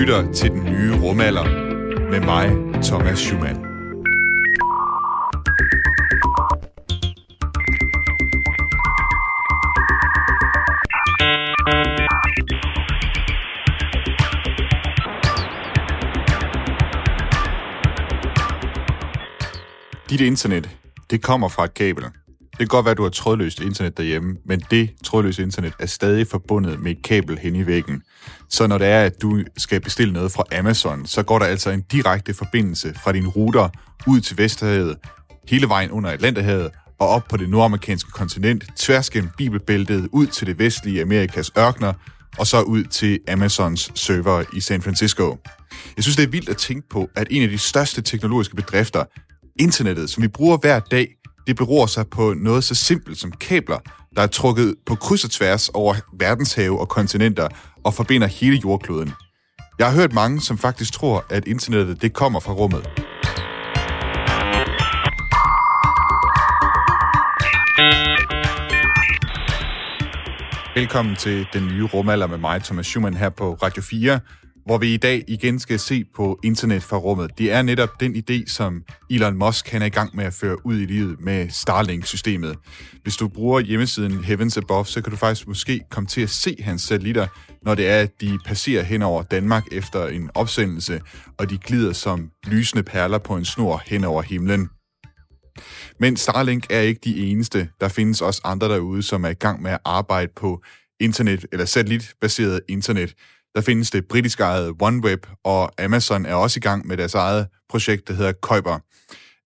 lytter til den nye rumalder med mig, Thomas Schumann. Dit internet, det kommer fra et kabel. Det kan godt være, at du har trådløst internet derhjemme, men det trådløse internet er stadig forbundet med et kabel hen i væggen. Så når det er, at du skal bestille noget fra Amazon, så går der altså en direkte forbindelse fra din router ud til Vesterhavet, hele vejen under Atlanterhavet og op på det nordamerikanske kontinent, tværs gennem Bibelbæltet, ud til det vestlige Amerikas ørkner, og så ud til Amazons server i San Francisco. Jeg synes, det er vildt at tænke på, at en af de største teknologiske bedrifter, internettet, som vi bruger hver dag, det beror sig på noget så simpelt som kabler, der er trukket på kryds og tværs over verdenshave og kontinenter og forbinder hele jordkloden. Jeg har hørt mange, som faktisk tror, at internettet det kommer fra rummet. Velkommen til den nye rumalder med mig, Thomas Schumann, her på Radio 4, hvor vi i dag igen skal se på internet fra rummet. Det er netop den idé, som Elon Musk han er i gang med at føre ud i livet med Starlink-systemet. Hvis du bruger hjemmesiden Heavens Above, så kan du faktisk måske komme til at se hans satellitter, når det er, at de passerer hen over Danmark efter en opsendelse, og de glider som lysende perler på en snor hen over himlen. Men Starlink er ikke de eneste. Der findes også andre derude, som er i gang med at arbejde på internet, eller satellitbaseret internet. Der findes det britiske eget OneWeb, og Amazon er også i gang med deres eget projekt, der hedder Kuiper.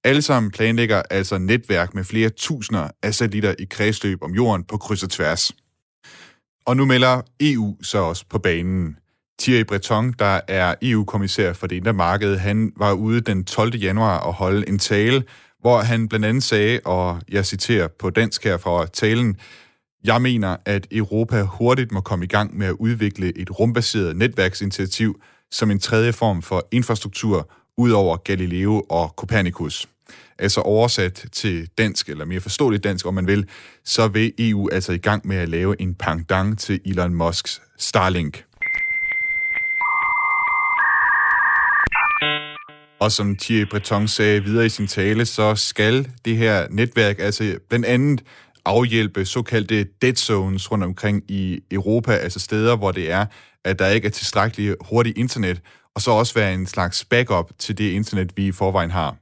Alle sammen planlægger altså netværk med flere tusinder af satellitter i kredsløb om jorden på kryds og tværs. Og nu melder EU så også på banen. Thierry Breton, der er EU-kommissær for det indre marked, han var ude den 12. januar og holde en tale, hvor han blandt andet sagde, og jeg citerer på dansk her fra talen, jeg mener, at Europa hurtigt må komme i gang med at udvikle et rumbaseret netværksinitiativ som en tredje form for infrastruktur ud over Galileo og Copernicus. Altså oversat til dansk, eller mere forståeligt dansk, om man vil, så vil EU altså i gang med at lave en pangdang til Elon Musks Starlink. Og som Thierry Breton sagde videre i sin tale, så skal det her netværk altså blandt andet afhjælpe såkaldte dead zones rundt omkring i Europa, altså steder, hvor det er, at der ikke er tilstrækkeligt hurtigt internet, og så også være en slags backup til det internet, vi i forvejen har.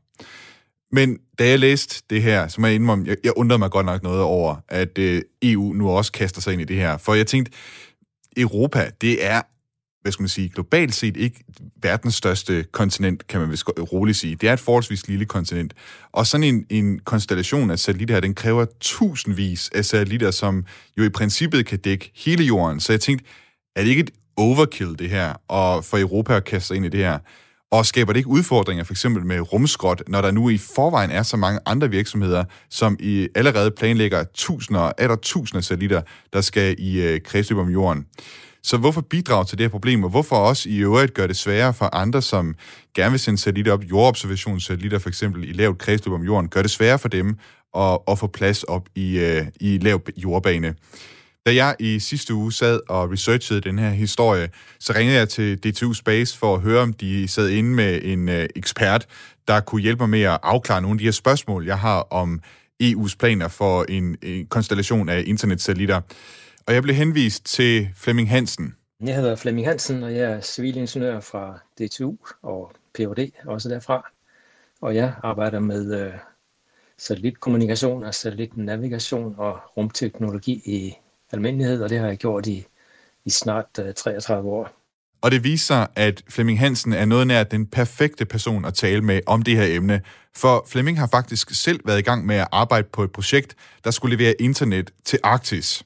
Men da jeg læste det her, så må jeg indrømme, jeg, jeg undrede mig godt nok noget over, at øh, EU nu også kaster sig ind i det her. For jeg tænkte, Europa, det er hvad skal man sige, globalt set ikke verdens største kontinent, kan man vist roligt sige. Det er et forholdsvis lille kontinent. Og sådan en, en konstellation af satellitter her, den kræver tusindvis af satellitter, som jo i princippet kan dække hele jorden. Så jeg tænkte, er det ikke et overkill, det her, og for Europa at kaste sig ind i det her? Og skaber det ikke udfordringer, for eksempel med rumskrot, når der nu i forvejen er så mange andre virksomheder, som i allerede planlægger tusinder, eller der tusinder satellitter, der skal i øh, kredsløb om jorden? Så hvorfor bidrage til det her problem, og hvorfor også i øvrigt gøre det sværere for andre, som gerne vil sende satellitter op, jordobservationssatellitter for eksempel i lavt kredsløb om jorden, gør det sværere for dem at, at få plads op i, øh, i lav jordbane. Da jeg i sidste uge sad og researchede den her historie, så ringede jeg til DTU Space for at høre, om de sad inde med en øh, ekspert, der kunne hjælpe mig med at afklare nogle af de her spørgsmål, jeg har om EU's planer for en, en konstellation af internetsatellitter. Og jeg blev henvist til Flemming Hansen. Jeg hedder Flemming Hansen, og jeg er civilingeniør fra DTU og Ph.D. også derfra. Og jeg arbejder med øh, satellitkommunikation og satellitnavigation og rumteknologi i almindelighed, og det har jeg gjort i, i snart øh, 33 år. Og det viser, at Flemming Hansen er noget nær den perfekte person at tale med om det her emne. For Flemming har faktisk selv været i gang med at arbejde på et projekt, der skulle levere internet til Arktis.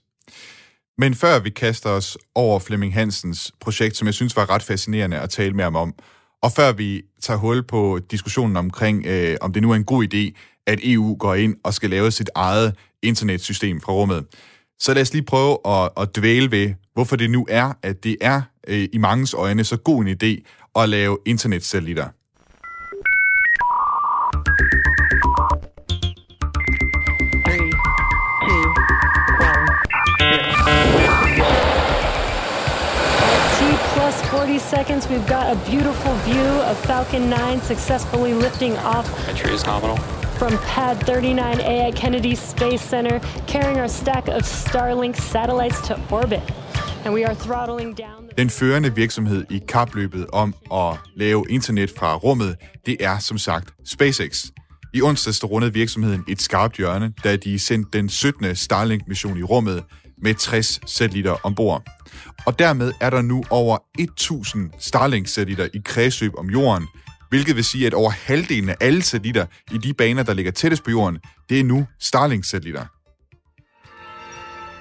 Men før vi kaster os over Flemming Hansens projekt, som jeg synes var ret fascinerende at tale med ham om, og før vi tager hul på diskussionen omkring, øh, om det nu er en god idé, at EU går ind og skal lave sit eget internetsystem fra rummet, så lad os lige prøve at, at dvæle ved, hvorfor det nu er, at det er øh, i mangens øjne så god en idé at lave internetsatellitter. Plus 40 seconds, we've got a beautiful view of Falcon 9 successfully lifting off. Entry is nominal. From Pad 39A at Kennedy Space Center, carrying our stack of Starlink satellites to orbit. And we are throttling down. Den førende virksomhed i kapløbet om at lave internet fra rummet, det er som sagt SpaceX. I onsdags rundede virksomheden et skarpt hjørne, da de sendte den 17. Starlink-mission i rummet med 60 satellitter ombord. Og dermed er der nu over 1000 Starlink-satellitter i kredsløb om jorden, hvilket vil sige, at over halvdelen af alle satellitter i de baner, der ligger tættest på jorden, det er nu Starlink-satellitter.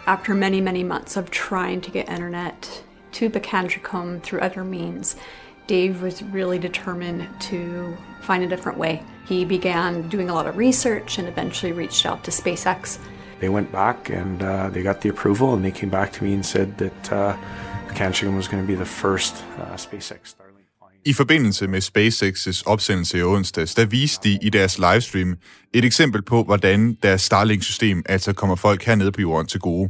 After many, many months of trying to get internet to Bacandricum through other means, Dave was really determined to find a different way. He began doing a lot of research and eventually reached out to SpaceX. They went back and uh, they got the approval, and they came back to me and said that uh, Bacandricum was going to be the first uh, SpaceX Starlink flying. I forbindelse med SpaceX's opsendelse i onsdags, der viste de i deres livestream et eksempel på, hvordan deres Starlink-system altså kommer folk hernede på jorden til gode.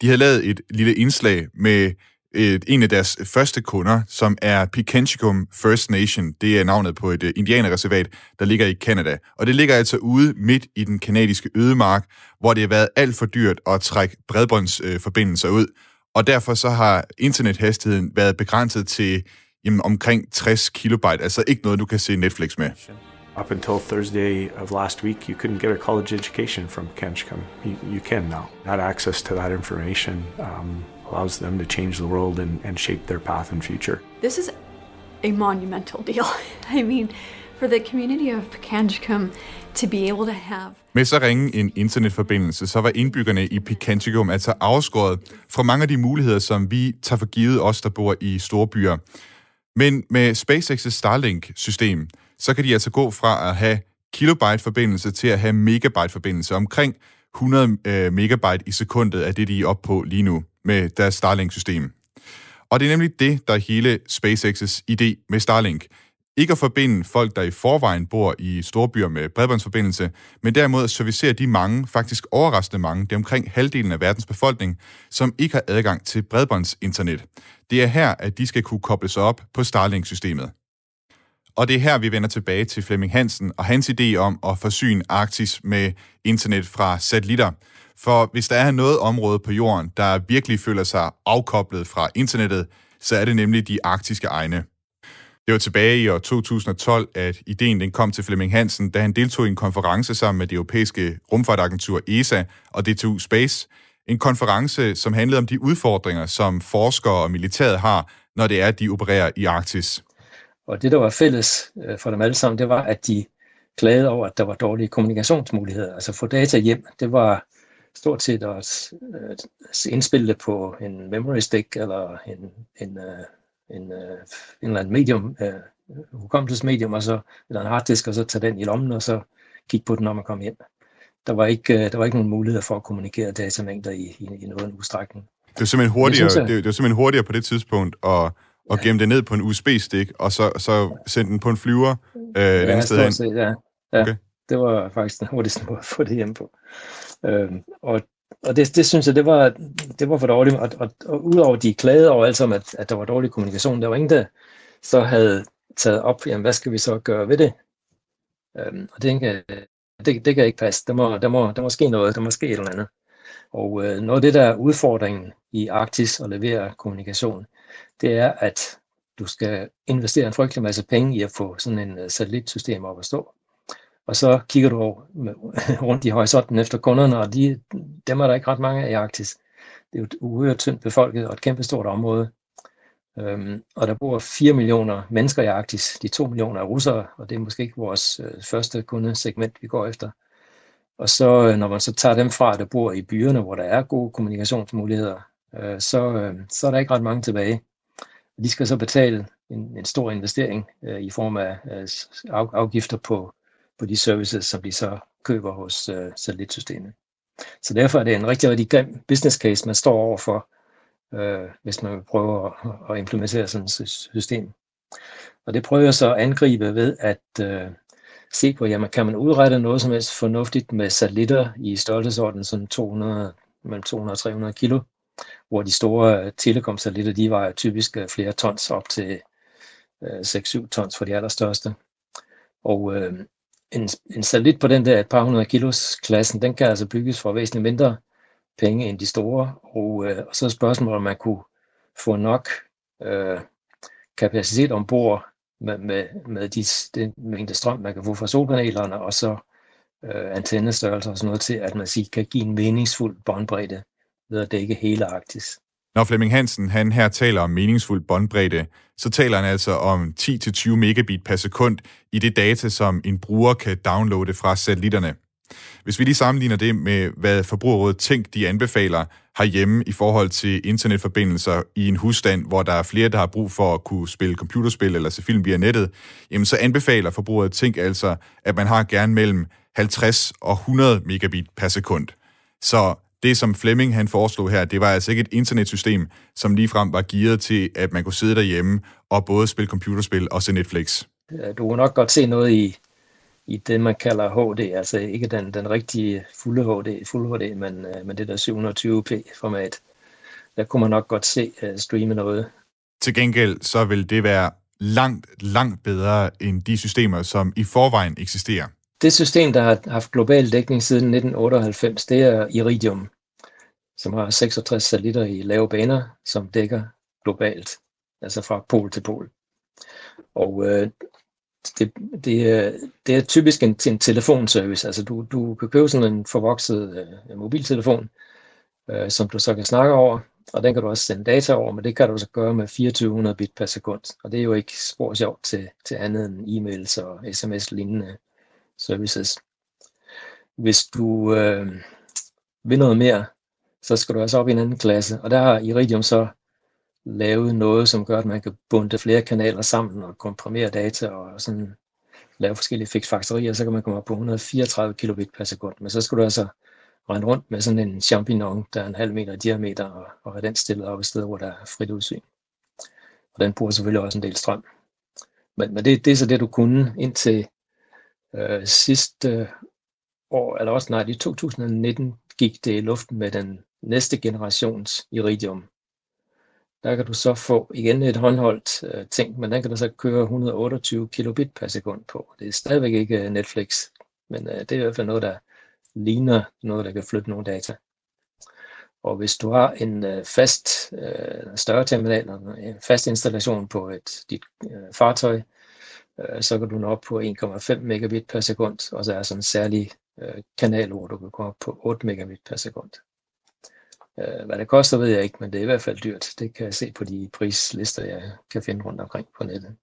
De havde lavet et lille indslag med et, en af deres første kunder, som er Pikenchicum First Nation. Det er navnet på et øh, indianerreservat, der ligger i Kanada. Og det ligger altså ude midt i den kanadiske ødemark, hvor det har været alt for dyrt at trække bredbåndsforbindelser øh, ud. Og derfor så har internethastigheden været begrænset til jamen, omkring 60 kilobyte, altså ikke noget, du kan se Netflix med. Up until Thursday of last week, you couldn't get a college education from Bacandricum. You, you can now. That access to that information. Um, allows them to change the world and, and shape their path and future. This is a monumental deal. I mean, for the community of Picangicum to be able to have Med så ringe en internetforbindelse, så var indbyggerne i Picanticum altså afskåret fra mange af de muligheder, som vi tager for givet os, der bor i store byer. Men med SpaceX's Starlink-system, så kan de altså gå fra at have kilobyte-forbindelse til at have megabyte-forbindelse. Omkring 100 øh, megabyte i sekundet er det, de er oppe på lige nu med deres Starlink-system. Og det er nemlig det, der er hele SpaceX's idé med Starlink. Ikke at forbinde folk, der i forvejen bor i storbyer med bredbåndsforbindelse, men derimod at servicere de mange, faktisk overraskende mange, det er omkring halvdelen af verdens befolkning, som ikke har adgang til bredbåndsinternet. Det er her, at de skal kunne koble sig op på Starlink-systemet. Og det er her, vi vender tilbage til Flemming Hansen og hans idé om at forsyne Arktis med internet fra satellitter. For hvis der er noget område på jorden, der virkelig føler sig afkoblet fra internettet, så er det nemlig de arktiske egne. Det var tilbage i år 2012, at ideen den kom til Flemming Hansen, da han deltog i en konference sammen med det europæiske rumfartagentur ESA og DTU Space. En konference, som handlede om de udfordringer, som forskere og militæret har, når det er, at de opererer i Arktis. Og det, der var fælles øh, for dem alle sammen, det var, at de klagede over, at der var dårlige kommunikationsmuligheder. Altså få data hjem, det var stort set at øh, indspille det på en memory stick eller en, en, øh, en, en eller anden medium, hukommelsesmedium, og så, eller en harddisk, og så tage den i lommen, og så kigge på den, når man kom hjem. Der var ikke, der var ikke nogen mulighed for at kommunikere datamængder i, i, i noget udstrækning. Det var simpelthen hurtigere, synes, det, det var simpelthen hurtigere på det tidspunkt at, ja. gemme det ned på en USB-stik, og så, så sende den på en flyver øh, et ja, andet sted hen. Set, ja. ja. Okay. Det var faktisk den hurtigste måde at få det hjem på. Øhm, og og det, det synes jeg, det var, det var for dårligt. Og, og, og udover de klagede over alt som, at, at der var dårlig kommunikation, der var ingen, der så havde taget op, jamen hvad skal vi så gøre ved det? Øhm, og det, det, det kan ikke passe. Der må, der, må, der må ske noget, der må ske et eller andet. Og øh, noget af det, der er udfordringen i Arktis at levere kommunikation, det er, at du skal investere en frygtelig masse penge i at få sådan en øh, satellitsystem op at stå. Og så kigger du rundt i horisonten efter kunderne, og de, dem er der ikke ret mange af i Arktis. Det er jo et uhørt tyndt befolket og et kæmpestort område. Øhm, og der bor 4 millioner mennesker i Arktis. De 2 millioner er russere, og det er måske ikke vores øh, første kundesegment, vi går efter. Og så øh, når man så tager dem fra, der bor i byerne, hvor der er gode kommunikationsmuligheder, øh, så, øh, så er der ikke ret mange tilbage. De skal så betale en, en stor investering øh, i form af øh, afgifter på, på de services, som de så køber hos øh, satellitsystemet. Så derfor er det en rigtig, rigtig grim business case, man står overfor, øh, hvis man vil prøve at, at implementere sådan et system. Og det prøver jeg så at angribe ved at øh, se på, jamen kan man udrette noget som helst fornuftigt med satellitter i størrelsesorden sådan 200, mellem 200 og 300 kilo, hvor de store øh, telekomsatellitter, de vejer typisk øh, flere tons op til øh, 6-7 tons for de allerstørste. Og øh, en, en satellit på den der et par hundrede kilos klassen, den kan altså bygges for væsentligt mindre penge end de store. Og, øh, og så er spørgsmålet, om man kunne få nok øh, kapacitet ombord med, med, med de, den mængde strøm, man kan få fra solpanelerne, og så øh, antennestørrelser og sådan noget til, at man siger, kan give en meningsfuld båndbredde ved at dække hele Arktis. Når Flemming Hansen han her taler om meningsfuld båndbredde, så taler han altså om 10-20 megabit per sekund i det data, som en bruger kan downloade fra satellitterne. Hvis vi lige sammenligner det med, hvad Forbrugerrådet Tænk de anbefaler herhjemme i forhold til internetforbindelser i en husstand, hvor der er flere, der har brug for at kunne spille computerspil eller se film via nettet, jamen så anbefaler Forbrugerrådet Tænk altså, at man har gerne mellem 50 og 100 megabit per sekund. Så det, som Flemming han foreslog her, det var altså ikke et internetsystem, som ligefrem var gearet til, at man kunne sidde derhjemme og både spille computerspil og se Netflix. Du kan nok godt se noget i, i det, man kalder HD, altså ikke den, den rigtige fulde HD, fuld HD, men, øh, men det der 720p-format. Der kunne man nok godt se uh, streame noget. Til gengæld så vil det være langt, langt bedre end de systemer, som i forvejen eksisterer. Det system, der har haft global dækning siden 1998, det er Iridium, som har 66 satellitter i lave baner, som dækker globalt, altså fra pol til pol. Og øh, det, det, det er typisk en, en telefonservice, altså du, du kan købe sådan en forvokset øh, mobiltelefon, øh, som du så kan snakke over, og den kan du også sende data over, men det kan du så gøre med 2400 bit per sekund, og det er jo ikke spor sjovt til, til andet end e-mails og sms-lignende services. Hvis du øh, vil noget mere, så skal du altså op i en anden klasse, og der har Iridium så lavet noget, som gør, at man kan bunde flere kanaler sammen og komprimere data og sådan lave forskellige fiksfaktorier, så kan man komme op på 134 kilobit per sekund. Men så skal du altså rende rundt med sådan en champignon, der er en halv meter i diameter, og, og have den stillet op et sted, hvor der er frit udsyn. Og den bruger selvfølgelig også en del strøm. Men, men det, det er så det, du kunne indtil Øh, sidste år, eller også nej, i 2019 gik det i luften med den næste generations Iridium. Der kan du så få igen et håndholdt øh, ting, men den kan du så køre 128 kilobit per sekund på. Det er stadigvæk ikke øh, Netflix, men øh, det er i hvert fald noget, der ligner noget, der kan flytte nogle data. Og hvis du har en øh, fast øh, større terminal, en fast installation på et dit øh, fartøj, øh, Øh, så kan du nå op på 1,5 megabit per sekund, og så er sådan en særlig øh, kanal, hvor du kan komme op på 8 megabit per sekund. Øh, hvad det koster, ved jeg ikke, men det er i hvert fald dyrt. Det kan jeg se på de prislister, jeg kan finde rundt omkring på nettet.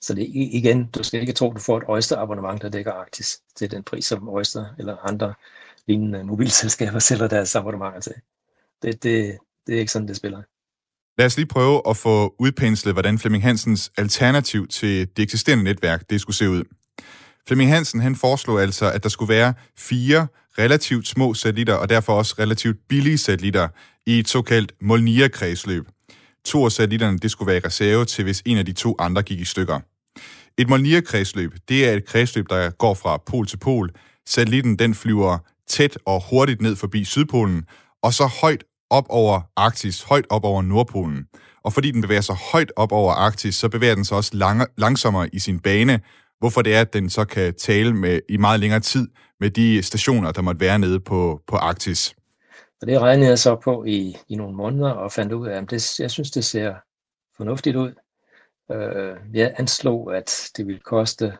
Så det igen, du skal ikke tro, du får et Oyster-abonnement, der dækker Arktis til den pris, som Oyster eller andre lignende mobilselskaber sælger deres abonnementer til. Det, det, det er ikke sådan, det spiller. Lad os lige prøve at få udpenslet, hvordan Flemming Hansens alternativ til det eksisterende netværk, det skulle se ud. Flemming Hansen han foreslog altså, at der skulle være fire relativt små satellitter, og derfor også relativt billige satellitter, i et såkaldt Molnier-kredsløb. To af satellitterne det skulle være i reserve til, hvis en af de to andre gik i stykker. Et Molnier-kredsløb, det er et kredsløb, der går fra pol til pol. Satellitten den flyver tæt og hurtigt ned forbi Sydpolen, og så højt op over Arktis, højt op over Nordpolen. Og fordi den bevæger sig højt op over Arktis, så bevæger den sig også lang- langsommere i sin bane, hvorfor det er, at den så kan tale med i meget længere tid med de stationer, der måtte være nede på, på Arktis. Og det regnede jeg så på i, i nogle måneder og fandt ud af, at det, jeg synes, det ser fornuftigt ud. Øh, jeg anslog, at det ville koste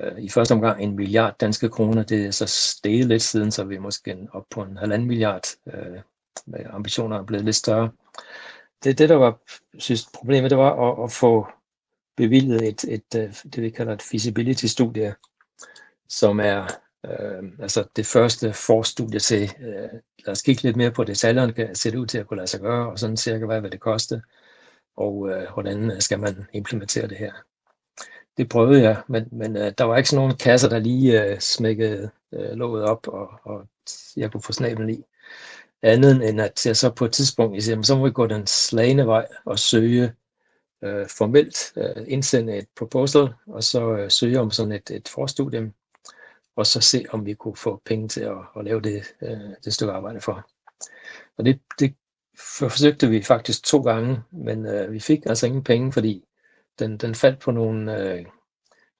øh, i første omgang en milliard danske kroner. Det er så steget lidt siden, så vi er måske op på en halvanden milliard øh, ambitioner er blevet lidt større. Det, det der var synes, problemet, det var at, at få bevilget et, et, øh, det vi kalder et feasibility-studie, som er øh, altså det første forstudie til, øh, lad os kigge lidt mere på detaljerne, kan se det ud til at kunne lade sig gøre, og sådan cirka hvad vil det koste, og øh, hvordan øh, skal man implementere det her. Det prøvede jeg, men, men øh, der var ikke sådan nogen kasser, der lige øh, smækkede øh, låget op, og, og jeg kunne få snablen i andet end at jeg så på et tidspunkt siger, så må vi gå den slagende vej og søge øh, formelt, øh, indsende et proposal, og så øh, søge om sådan et, et forstudium, og så se, om vi kunne få penge til at, at lave det, øh, det stykke arbejde for. Og det, det forsøgte vi faktisk to gange, men øh, vi fik altså ingen penge, fordi den, den faldt på nogle øh,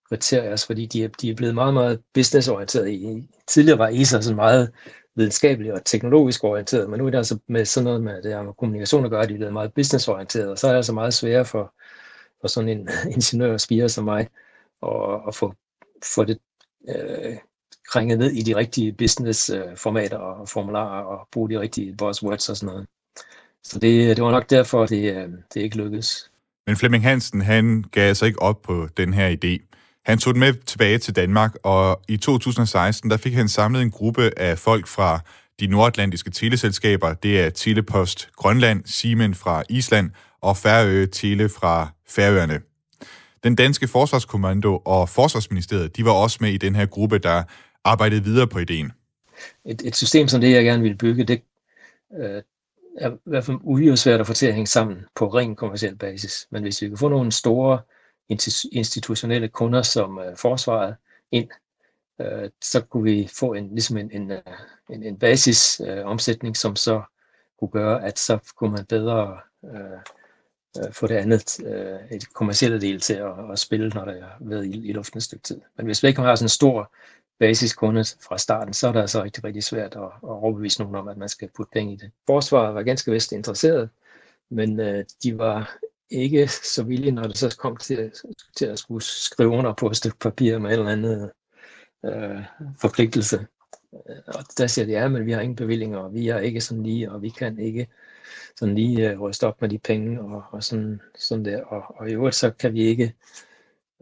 kriterier, altså fordi de de er blevet meget, meget businessorienteret. I, tidligere var ESA sådan meget videnskabelig og teknologisk orienteret, men nu er det altså med sådan noget med det her med kommunikation at gøre, de er blevet meget businessorienteret, og så er det altså meget sværere for, for sådan en ingeniør spiger som mig at, at få, få det øh, krænget ned i de rigtige business-formater og formularer og bruge de rigtige buzzwords og sådan noget. Så det, det var nok derfor, det, øh, det ikke lykkedes. Men Flemming Hansen, han gav altså ikke op på den her idé. Han tog den med tilbage til Danmark, og i 2016, der fik han samlet en gruppe af folk fra de nordatlantiske teleselskaber. Det er Telepost Grønland, Siemens fra Island og Færø Tele fra Færøerne. Den danske forsvarskommando og forsvarsministeriet, de var også med i den her gruppe, der arbejdede videre på ideen. Et, et system som det, jeg gerne ville bygge, det øh, er i hvert fald uhyre svært at få til at hænge sammen på ren kommersiel basis. Men hvis vi kan få nogle store institutionelle kunder som øh, forsvaret ind, øh, så kunne vi få en, ligesom en, en, øh, en, en basis øh, omsætning, som så kunne gøre, at så kunne man bedre øh, øh, få det andet, øh, et kommersielle del til at, at spille, når der er været i, i luften et stykke tid. Men hvis vi ikke har sådan en stor basiskunde fra starten, så er det altså rigtig, rigtig svært at, at overbevise nogen om, at man skal putte penge i det. Forsvaret var ganske vist interesseret, men øh, de var ikke så villige, når det så kom til, til at skulle skrive under på et stykke papir med en eller anden øh, forpligtelse. Øh, og der siger de, ja, men vi har ingen bevillinger, og vi er ikke sådan lige, og vi kan ikke sådan lige øh, ryste op med de penge, og, og sådan, sådan der. Og, og i øvrigt så kan vi ikke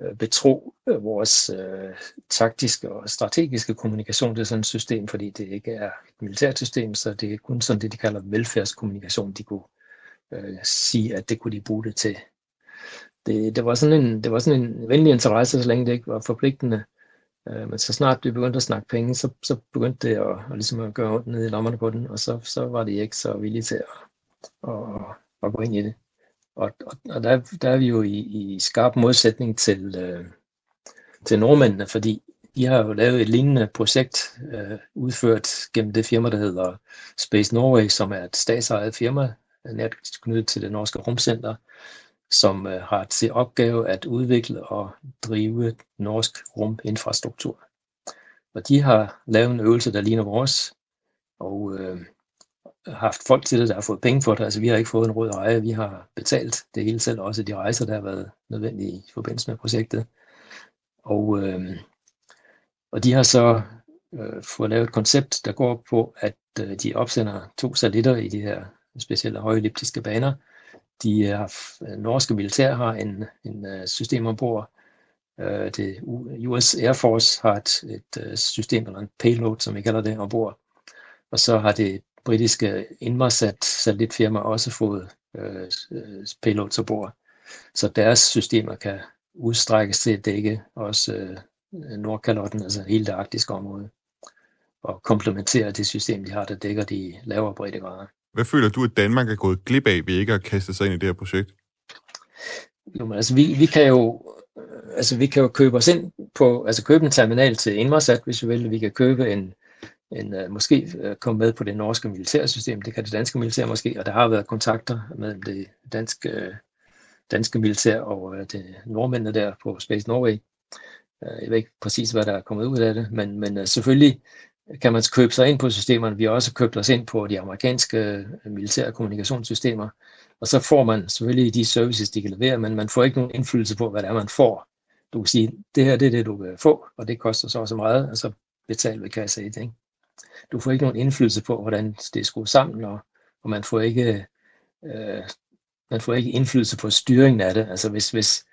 øh, betro øh, vores øh, taktiske og strategiske kommunikation til sådan et system, fordi det ikke er et militært system, så det er kun sådan det, de kalder velfærdskommunikation, de kunne øh, sige, at det kunne de bruge det til. Det, det, var sådan en, det var sådan en venlig interesse, så længe det ikke var forpligtende. Øh, men så snart vi begyndte at snakke penge, så, så begyndte det at, at, ligesom at gøre ondt ned i lommerne på den, og så, så var de ikke så villige til at, at, at gå ind i det. Og, og, og der, der er vi jo i, i skarp modsætning til, øh, til nordmændene, fordi de har jo lavet et lignende projekt øh, udført gennem det firma, der hedder Space Norway, som er et statsejet firma, nært knyttet til det norske rumcenter, som øh, har til opgave at udvikle og drive norsk ruminfrastruktur. Og de har lavet en øvelse, der ligner vores, og øh, haft folk til det, der har fået penge for det. Altså vi har ikke fået en rød eje, vi har betalt det hele selv, også de rejser, der har været nødvendige i forbindelse med projektet. Og, øh, og de har så øh, fået lavet et koncept, der går på, at øh, de opsender to satellitter i de her specielle højelliptiske baner. De er, øh, norske militær har en, en øh, system ombord. Øh, det US Air Force har et, et system, eller en payload, som vi kalder det, ombord. Og så har det britiske Inmarsat satellitfirma også fået øh, payloads ombord. Så deres systemer kan udstrækkes til at dække også øh, Nordkalotten, altså hele det arktiske område, og komplementere det system, de har, der dækker de lavere breddegrader. Hvad føler du, at Danmark er gået glip af ved ikke at kaste sig ind i det her projekt? Jo, men altså, vi, vi kan jo øh, altså, vi kan jo købe os ind på, altså købe en terminal til Inmarsat, hvis vi vil. Vi kan købe en, en øh, måske øh, komme med på det norske militærsystem. Det kan det danske militær måske, og der har været kontakter mellem det danske, danske militær og det nordmændene der på Space Norway. Jeg ved ikke præcis, hvad der er kommet ud af det, men, men selvfølgelig kan man købe sig ind på systemerne. Vi har også købt os ind på de amerikanske øh, militære kommunikationssystemer. Og så får man selvfølgelig de services, de kan levere, men man får ikke nogen indflydelse på, hvad det er, man får. Du kan sige, det her det er det, du kan få, og det koster så også meget, og så betaler vi kasse 1. Ikke? Du får ikke nogen indflydelse på, hvordan det er skruet sammen, og, og man får ikke øh, man får ikke indflydelse på styringen af det. Altså hvis, hvis,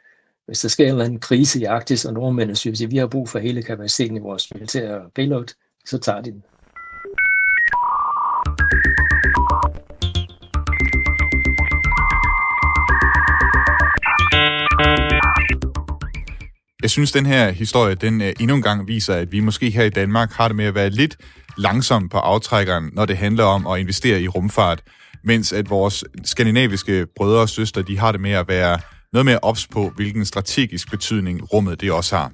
hvis der sker en eller anden krise i Arktis, og nordmændene synes, at vi har brug for hele kapaciteten i vores militære payload, så tager de den. Jeg synes, den her historie, den øh, endnu en gang viser, at vi måske her i Danmark har det med at være lidt langsom på aftrækkeren, når det handler om at investere i rumfart, mens at vores skandinaviske brødre og søstre, de har det med at være noget mere ops på, hvilken strategisk betydning rummet det også har.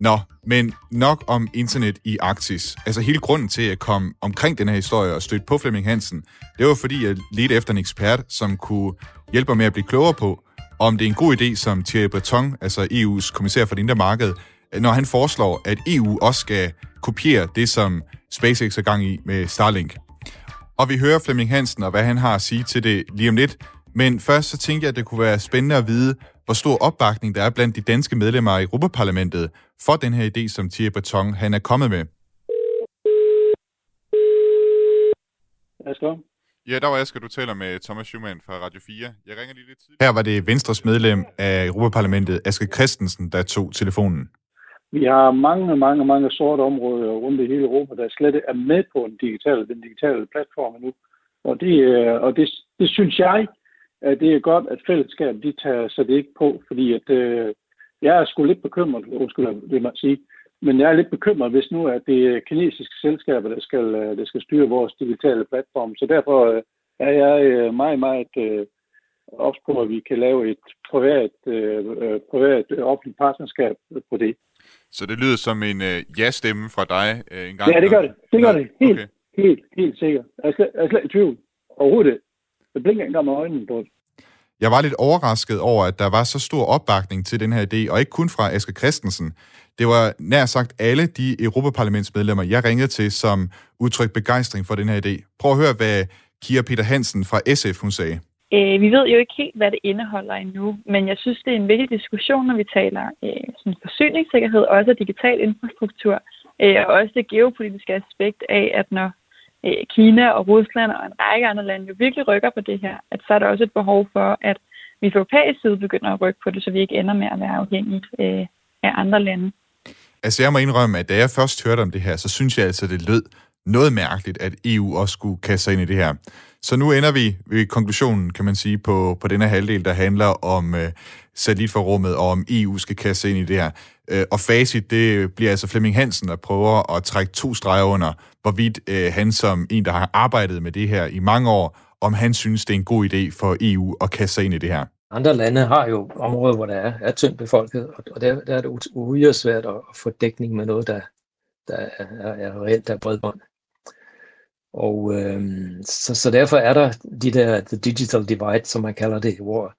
Nå, men nok om internet i Arktis. Altså hele grunden til at komme omkring den her historie og støtte på Flemming Hansen, det var fordi, jeg ledte efter en ekspert, som kunne hjælpe mig med at blive klogere på, om det er en god idé, som Thierry Breton, altså EU's kommissær for det indre marked, når han foreslår, at EU også skal kopiere det, som SpaceX er gang i med Starlink. Og vi hører Flemming Hansen og hvad han har at sige til det lige om lidt. Men først så tænkte jeg, at det kunne være spændende at vide, hvor stor opbakning der er blandt de danske medlemmer af Europaparlamentet for den her idé, som Thierry Breton han er kommet med. Asger? Ja, der var Asger, du taler med Thomas Schumann fra Radio 4. Jeg ringer lige lidt tidligere. Her var det Venstres medlem af Europaparlamentet, Asger Christensen, der tog telefonen. Vi har mange, mange, mange sorte områder rundt i hele Europa, der slet er med på den digitale, den digitale platform nu. Og, det, øh, og det, det synes jeg, at det er godt, at fællesskabet de tager sig det ikke på, fordi at, øh, jeg er sgu lidt bekymret, undskyld, det man sige, men jeg er lidt bekymret, hvis nu at det er kinesiske selskaber, der skal, øh, der skal styre vores digitale platform. Så derfor øh, er jeg øh, meget, meget øh, også på, at vi kan lave et privat, øh, privat offentligt partnerskab på det. Så det lyder som en øh, ja-stemme fra dig øh, en gang? Ja, det gør det. Det gør det. Helt, okay. helt, helt sikkert. Jeg er slet, jeg er slet i tvivl. Overhovedet Jeg blinker ikke engang med øjnene på det. Jeg var lidt overrasket over, at der var så stor opbakning til den her idé, og ikke kun fra Asger Christensen. Det var nær sagt alle de Europaparlamentsmedlemmer, jeg ringede til, som udtrykte begejstring for den her idé. Prøv at høre, hvad Kira Peter Hansen fra SF hun sagde. Øh, vi ved jo ikke helt, hvad det indeholder endnu, men jeg synes, det er en vigtig diskussion, når vi taler øh, sådan forsyningssikkerhed, også digital infrastruktur, øh, og også det geopolitiske aspekt af, at når øh, Kina og Rusland og en række andre lande jo virkelig rykker på det her, at så er der også et behov for, at vi fra europæisk side begynder at rykke på det, så vi ikke ender med at være afhængige øh, af andre lande. Altså jeg må indrømme, at da jeg først hørte om det her, så synes jeg altså, det lød noget mærkeligt, at EU også skulle kaste sig ind i det her. Så nu ender vi ved konklusionen, kan man sige, på, på denne halvdel, der handler om øh, satellitforrummet og om EU skal kaste sig ind i det her. Øh, og facit, det bliver altså Flemming Hansen, der prøver at trække to streger under, hvorvidt øh, han som en, der har arbejdet med det her i mange år, om han synes, det er en god idé for EU at kaste sig ind i det her. Andre lande har jo områder, hvor der er, er tyndt befolket, og der, der er det uhyre svært at få dækning med noget, der, der er, er reelt der bredbånd. Og øhm, så, så derfor er der de der the digital divide, som man kalder det, hvor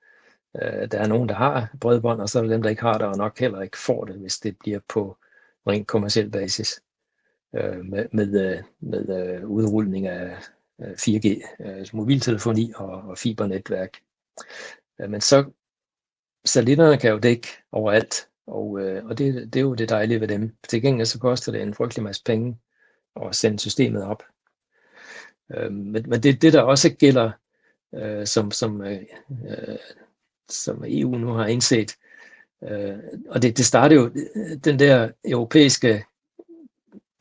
øh, der er nogen, der har bredbånd, og så er der dem, der ikke har det, og nok heller ikke får det, hvis det bliver på rent kommersiel basis øh, med, med, øh, med øh, udrulning af øh, 4G, øh, mobiltelefoni og, og fibernetværk. Øh, men så satellitterne kan jo dække overalt, og, øh, og det, det er jo det dejlige ved dem. Til gengæld så koster det en frygtelig masse penge at sende systemet op. Øh, men, men det, det der også gælder, øh, som, som, øh, øh som EU nu har indset, øh, og det, det startede jo den der europæiske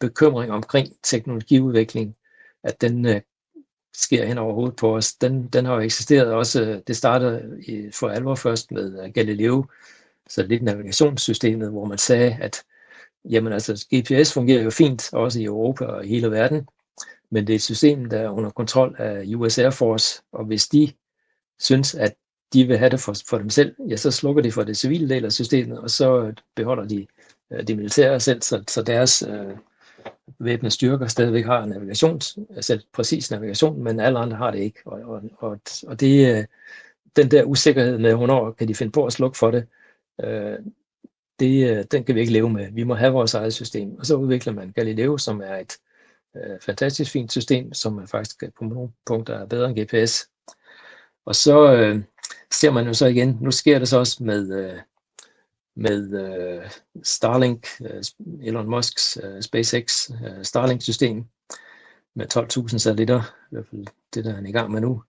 bekymring omkring teknologiudvikling, at den øh, sker hen over hovedet på os, den, den har jo eksisteret også, det startede i, for alvor først med øh, Galileo, så lidt navigationssystemet, hvor man sagde, at jamen altså, GPS fungerer jo fint, også i Europa og i hele verden, men det er et system, der er under kontrol af US Air Force, og hvis de synes, at de vil have det for, for dem selv, ja, så slukker de for det civile del af systemet, og så øh, beholder de øh, de militære selv, så, så deres øh, væbnede styrker stadigvæk har navigation, selv præcis navigation, men alle andre har det ikke. Og, og, og, og det, øh, den der usikkerhed med, hvornår kan de finde på at slukke for det, øh, det, øh, den kan vi ikke leve med. Vi må have vores eget system. Og så udvikler man Galileo, som er et øh, fantastisk fint system, som er faktisk på nogle punkter er bedre end GPS. Og så øh, ser man jo så igen, nu sker det så også med, øh, med øh, Starlink, øh, Elon Musks øh, SpaceX øh, Starlink-system med 12.000 satellitter, i hvert fald det, der er han i gang med nu.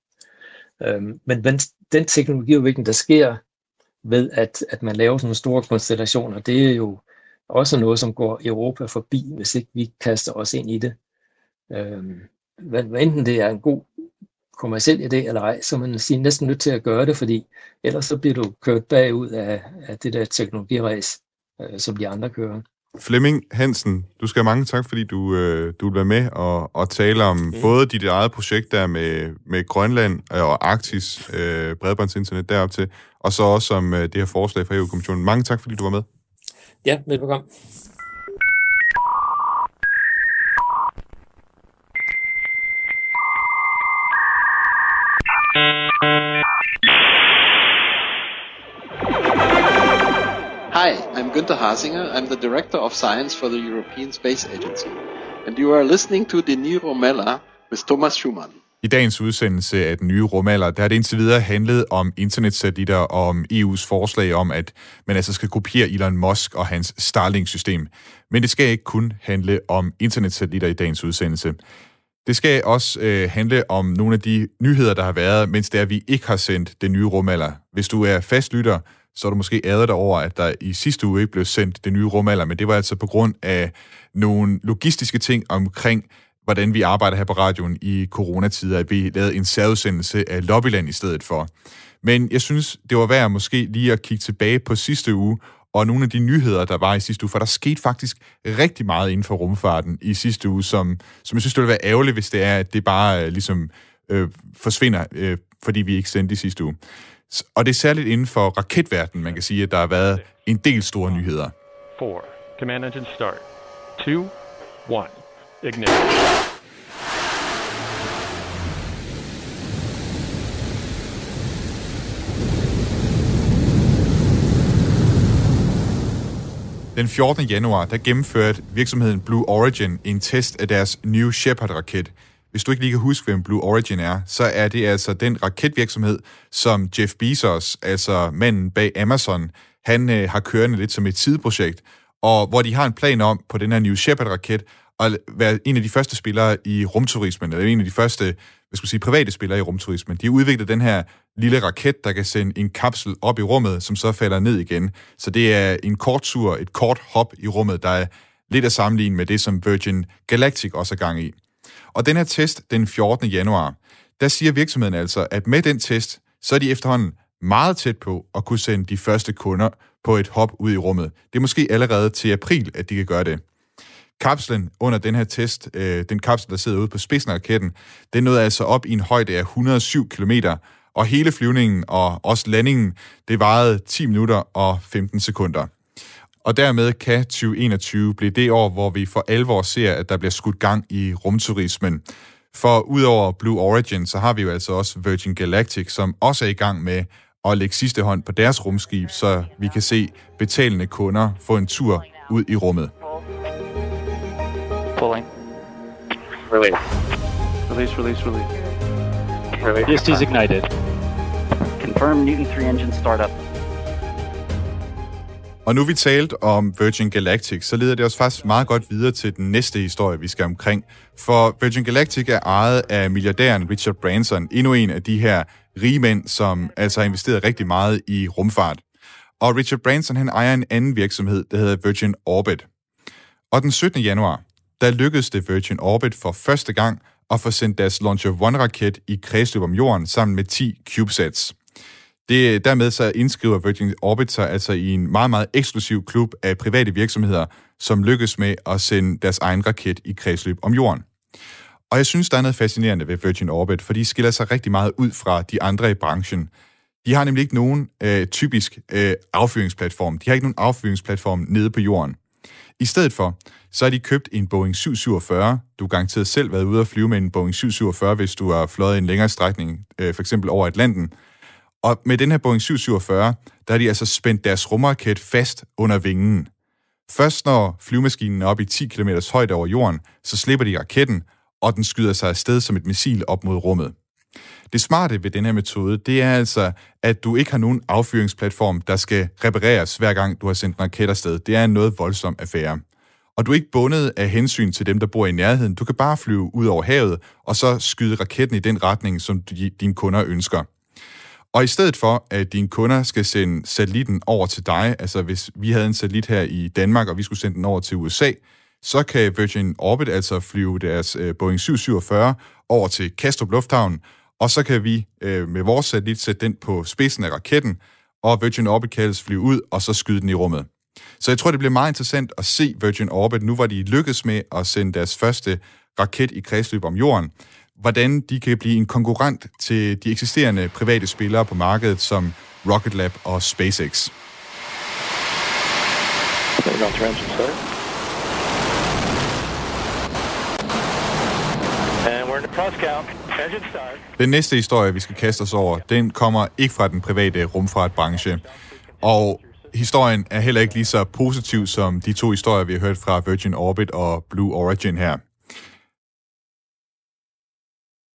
Øhm, men, den, den teknologiudvikling, der sker ved, at, at man laver sådan nogle store konstellationer, det er jo også noget, som går Europa forbi, hvis ikke vi kaster os ind i det. Øhm, hvad, hvad enten det er en god kommersiel idé eller ej, så man siger næsten nødt til at gøre det, fordi ellers så bliver du kørt bagud af, af det der teknologiræs, øh, som de andre kører. Flemming Hansen, du skal have mange tak, fordi du, øh, du vil være med og, og tale om mm. både dit eget projekt der med, med Grønland og Arktis øh, bredbåndsinternet derop til, og så også om øh, det her forslag fra EU-kommissionen. Mange tak, fordi du var med. Ja, velbekomme. I'm Günter Hasinger. I'm the Director of Science for the European Space Agency. And you are listening to the new Romella with Thomas Schumann. I dagens udsendelse af den nye rumalder, der har det indtil videre handlet om internetsatellitter og om EU's forslag om, at man altså skal kopiere Elon Musk og hans Starlink-system. Men det skal ikke kun handle om internetsatellitter i dagens udsendelse. Det skal også øh, handle om nogle af de nyheder, der har været, mens det er, at vi ikke har sendt den nye rumalder. Hvis du er fastlytter, så er du måske æret dig over, at der i sidste uge ikke blev sendt det nye rumalder, men det var altså på grund af nogle logistiske ting omkring, hvordan vi arbejder her på radioen i coronatider, at vi lavede en særudsendelse af Lobbyland i stedet for. Men jeg synes, det var værd måske lige at kigge tilbage på sidste uge, og nogle af de nyheder, der var i sidste uge, for der skete faktisk rigtig meget inden for rumfarten i sidste uge, som, som jeg synes, det ville være ærgerligt, hvis det er, at det bare øh, ligesom øh, forsvinder, øh, fordi vi ikke sendte i sidste uge. Og det er særligt inden for raketverdenen, man kan sige, at der har været en del store nyheder. 4. Command engine start. 2. 1. Ignition. Den 14. januar, der gennemførte virksomheden Blue Origin en test af deres New Shepard-raket. Hvis du ikke lige kan huske, hvem Blue Origin er, så er det altså den raketvirksomhed, som Jeff Bezos, altså manden bag Amazon, han øh, har kørende lidt som et sideprojekt, og hvor de har en plan om på den her New Shepard-raket at være en af de første spillere i rumturismen, eller en af de første hvad skal man sige, private spillere i rumturismen. De har udviklet den her lille raket, der kan sende en kapsel op i rummet, som så falder ned igen. Så det er en kort tur, et kort hop i rummet, der er lidt at sammenligne med det, som Virgin Galactic også er gang i. Og den her test den 14. januar, der siger virksomheden altså, at med den test, så er de efterhånden meget tæt på at kunne sende de første kunder på et hop ud i rummet. Det er måske allerede til april, at de kan gøre det. Kapslen under den her test, øh, den kapsel, der sidder ude på spidsen af raketten, den nåede altså op i en højde af 107 km, og hele flyvningen og også landingen, det varede 10 minutter og 15 sekunder. Og dermed kan 2021 blive det år, hvor vi for alvor ser, at der bliver skudt gang i rumturismen. For udover Blue Origin, så har vi jo altså også Virgin Galactic, som også er i gang med at lægge sidste hånd på deres rumskib, så vi kan se betalende kunder få en tur ud i rummet. Pulling. Release. Release, release, release. Release. Is ignited. Confirm Newton 3 engine startup. Og nu vi talt om Virgin Galactic, så leder det os faktisk meget godt videre til den næste historie, vi skal omkring. For Virgin Galactic er ejet af milliardæren Richard Branson, endnu en af de her rige mænd, som altså har investeret rigtig meget i rumfart. Og Richard Branson, han ejer en anden virksomhed, der hedder Virgin Orbit. Og den 17. januar, der lykkedes det Virgin Orbit for første gang at få sendt deres Launcher One-raket i kredsløb om jorden sammen med 10 CubeSats. Det, dermed så indskriver Virgin Orbit sig altså i en meget, meget eksklusiv klub af private virksomheder, som lykkes med at sende deres egen raket i kredsløb om jorden. Og jeg synes, der er noget fascinerende ved Virgin Orbit, for de skiller sig rigtig meget ud fra de andre i branchen. De har nemlig ikke nogen øh, typisk øh, affyringsplatform. De har ikke nogen affyringsplatform nede på jorden. I stedet for, så har de købt en Boeing 747. Du har garanteret selv været ude at flyve med en Boeing 747, hvis du har fløjet en længere strækning, øh, for eksempel over Atlanten. Og med den her Boeing 747, der har de altså spændt deres rumraket fast under vingen. Først når flyvemaskinen er oppe i 10 km højde over jorden, så slipper de raketten, og den skyder sig afsted som et missil op mod rummet. Det smarte ved den her metode, det er altså, at du ikke har nogen affyringsplatform, der skal repareres hver gang du har sendt en raket afsted. Det er en noget voldsom affære. Og du er ikke bundet af hensyn til dem, der bor i nærheden. Du kan bare flyve ud over havet, og så skyde raketten i den retning, som dine kunder ønsker. Og i stedet for, at dine kunder skal sende satellitten over til dig, altså hvis vi havde en satellit her i Danmark, og vi skulle sende den over til USA, så kan Virgin Orbit altså flyve deres øh, Boeing 747 over til Kastrup Lufthavn, og så kan vi øh, med vores satellit sætte den på spidsen af raketten, og Virgin Orbit kan altså flyve ud, og så skyde den i rummet. Så jeg tror, det bliver meget interessant at se Virgin Orbit, nu hvor de lykkedes med at sende deres første raket i kredsløb om jorden, hvordan de kan blive en konkurrent til de eksisterende private spillere på markedet som Rocket Lab og SpaceX. Den næste historie, vi skal kaste os over, den kommer ikke fra den private rumfartbranche. Og historien er heller ikke lige så positiv som de to historier, vi har hørt fra Virgin Orbit og Blue Origin her.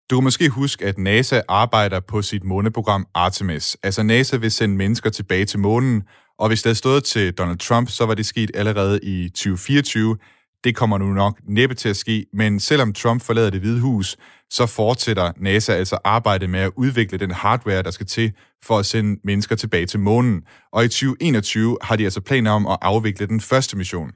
Du kan måske huske, at NASA arbejder på sit måneprogram Artemis. Altså NASA vil sende mennesker tilbage til månen, og hvis det havde stået til Donald Trump, så var det sket allerede i 2024. Det kommer nu nok næppe til at ske, men selvom Trump forlader det hvide hus, så fortsætter NASA altså arbejdet med at udvikle den hardware, der skal til for at sende mennesker tilbage til månen. Og i 2021 har de altså planer om at afvikle den første mission.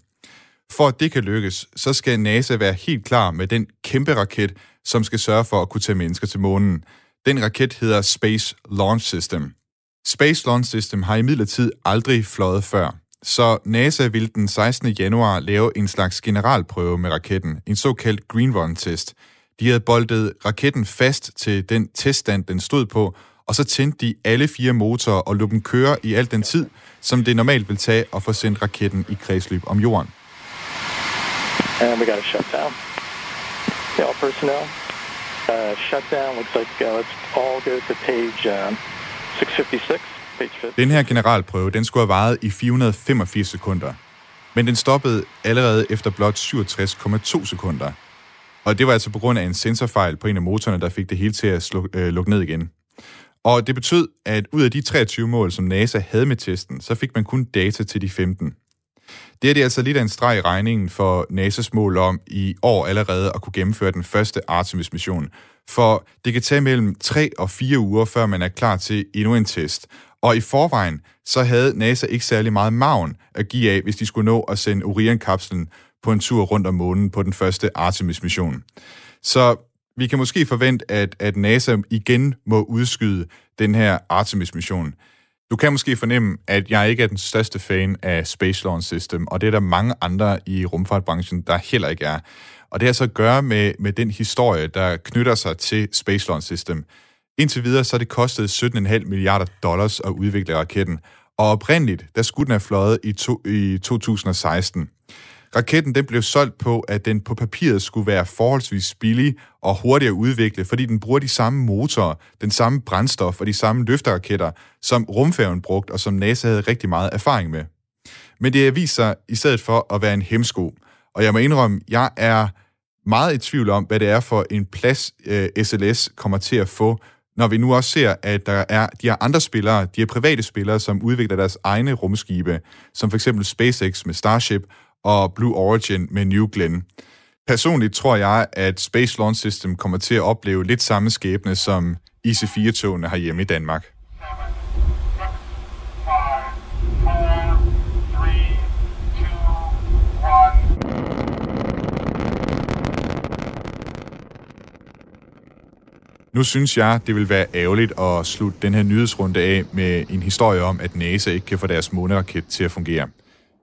For at det kan lykkes, så skal NASA være helt klar med den kæmpe raket, som skal sørge for at kunne tage mennesker til månen. Den raket hedder Space Launch System. Space Launch System har imidlertid aldrig fløjet før. Så NASA vil den 16. januar lave en slags generalprøve med raketten, en såkaldt Green Run-test. De havde boldet raketten fast til den teststand, den stod på, og så tændte de alle fire motorer og lod dem køre i al den tid, som det normalt vil tage at få sendt raketten i kredsløb om jorden. And we got a shutdown. Okay, all personnel. Uh, shutdown looks like uh, let's all go to page um, uh, 656. Page 50. Den her generalprøve, den skulle have varet i 485 sekunder. Men den stoppede allerede efter blot 67,2 sekunder. Og det var altså på grund af en sensorfejl på en af motorerne, der fik det hele til at sluk, øh, lukke ned igen. Og det betød, at ud af de 23 mål, som NASA havde med testen, så fik man kun data til de 15. Det er det altså lidt af en streg i regningen for NASA's mål om i år allerede at kunne gennemføre den første Artemis-mission. For det kan tage mellem 3 og 4 uger, før man er klar til endnu en test. Og i forvejen, så havde NASA ikke særlig meget maven at give af, hvis de skulle nå at sende Orion-kapslen på en tur rundt om månen på den første Artemis-mission. Så vi kan måske forvente, at, at NASA igen må udskyde den her Artemis-mission. Du kan måske fornemme, at jeg ikke er den største fan af Space Launch System, og det er der mange andre i rumfartbranchen, der heller ikke er. Og det har så at gøre med, med den historie, der knytter sig til Space Launch System. Indtil videre så har det kostet 17,5 milliarder dollars at udvikle raketten, og oprindeligt, der skulle den have fløjet i, to, i 2016. Raketten den blev solgt på, at den på papiret skulle være forholdsvis billig og hurtig at udvikle, fordi den bruger de samme motorer, den samme brændstof og de samme løfteraketter, som rumfærgen brugte, og som NASA havde rigtig meget erfaring med. Men det viser sig i stedet for at være en hemsko. Og jeg må indrømme, jeg er meget i tvivl om, hvad det er for en plads øh, SLS kommer til at få, når vi nu også ser, at der er de her andre spillere, de her private spillere, som udvikler deres egne rumskibe, som for eksempel SpaceX med Starship, og Blue Origin med New Glenn. Personligt tror jeg, at Space Launch System kommer til at opleve lidt samme skæbne som IC-4-togene hjemme i Danmark. Nu synes jeg, det vil være ærgerligt at slutte den her nyhedsrunde af med en historie om, at NASA ikke kan få deres måneraket til at fungere.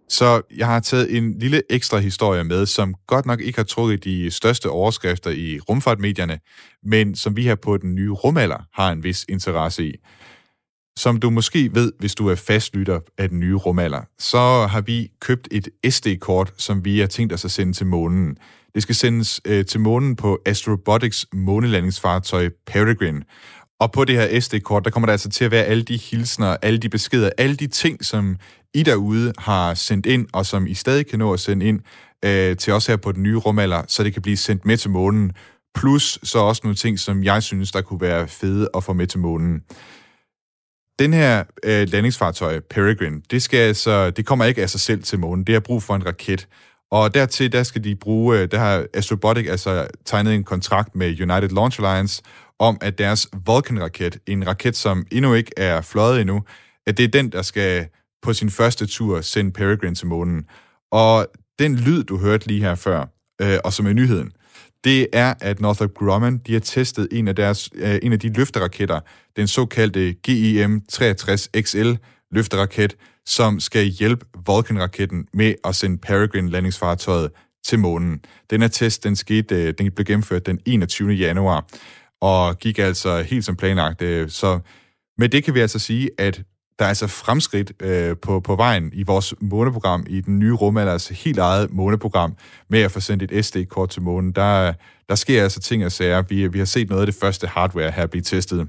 Så jeg har taget en lille ekstra historie med, som godt nok ikke har trukket de største overskrifter i rumfartmedierne, men som vi her på den nye rumalder har en vis interesse i. Som du måske ved, hvis du er fastlytter af den nye rumalder, så har vi købt et SD-kort, som vi har tænkt os at sende til månen. Det skal sendes øh, til månen på Astrobotics månelandingsfartøj Peregrine. Og på det her SD-kort, der kommer der altså til at være alle de hilsner, alle de beskeder, alle de ting, som I derude har sendt ind, og som I stadig kan nå at sende ind øh, til os her på den nye rumalder, så det kan blive sendt med til månen. Plus så også nogle ting, som jeg synes, der kunne være fede at få med til månen. Den her øh, landingsfartøj, Peregrine, det, skal altså, det kommer ikke af sig selv til månen. Det har brug for en raket. Og dertil, der skal de bruge, øh, der har Astrobotic altså tegnet en kontrakt med United Launch Alliance om, at deres Vulcan-raket, en raket, som endnu ikke er fløjet endnu, at det er den, der skal på sin første tur sende Peregrine til månen. Og den lyd, du hørte lige her før, øh, og som er nyheden, det er, at Northrop Grumman de har testet en af, deres, øh, en af de løfteraketter, den såkaldte GEM-63XL løfteraket, som skal hjælpe Vulcan-raketten med at sende Peregrine-landingsfartøjet til månen. Den her test, den, skete, øh, den blev gennemført den 21. januar, og gik altså helt som planlagt. Øh, så med det kan vi altså sige, at der er altså fremskridt øh, på, på vejen i vores måneprogram, i den nye rumalders helt eget måneprogram, med at få sendt et SD-kort til månen. Der, der sker altså ting og sager. Vi, vi har set noget af det første hardware her blive testet.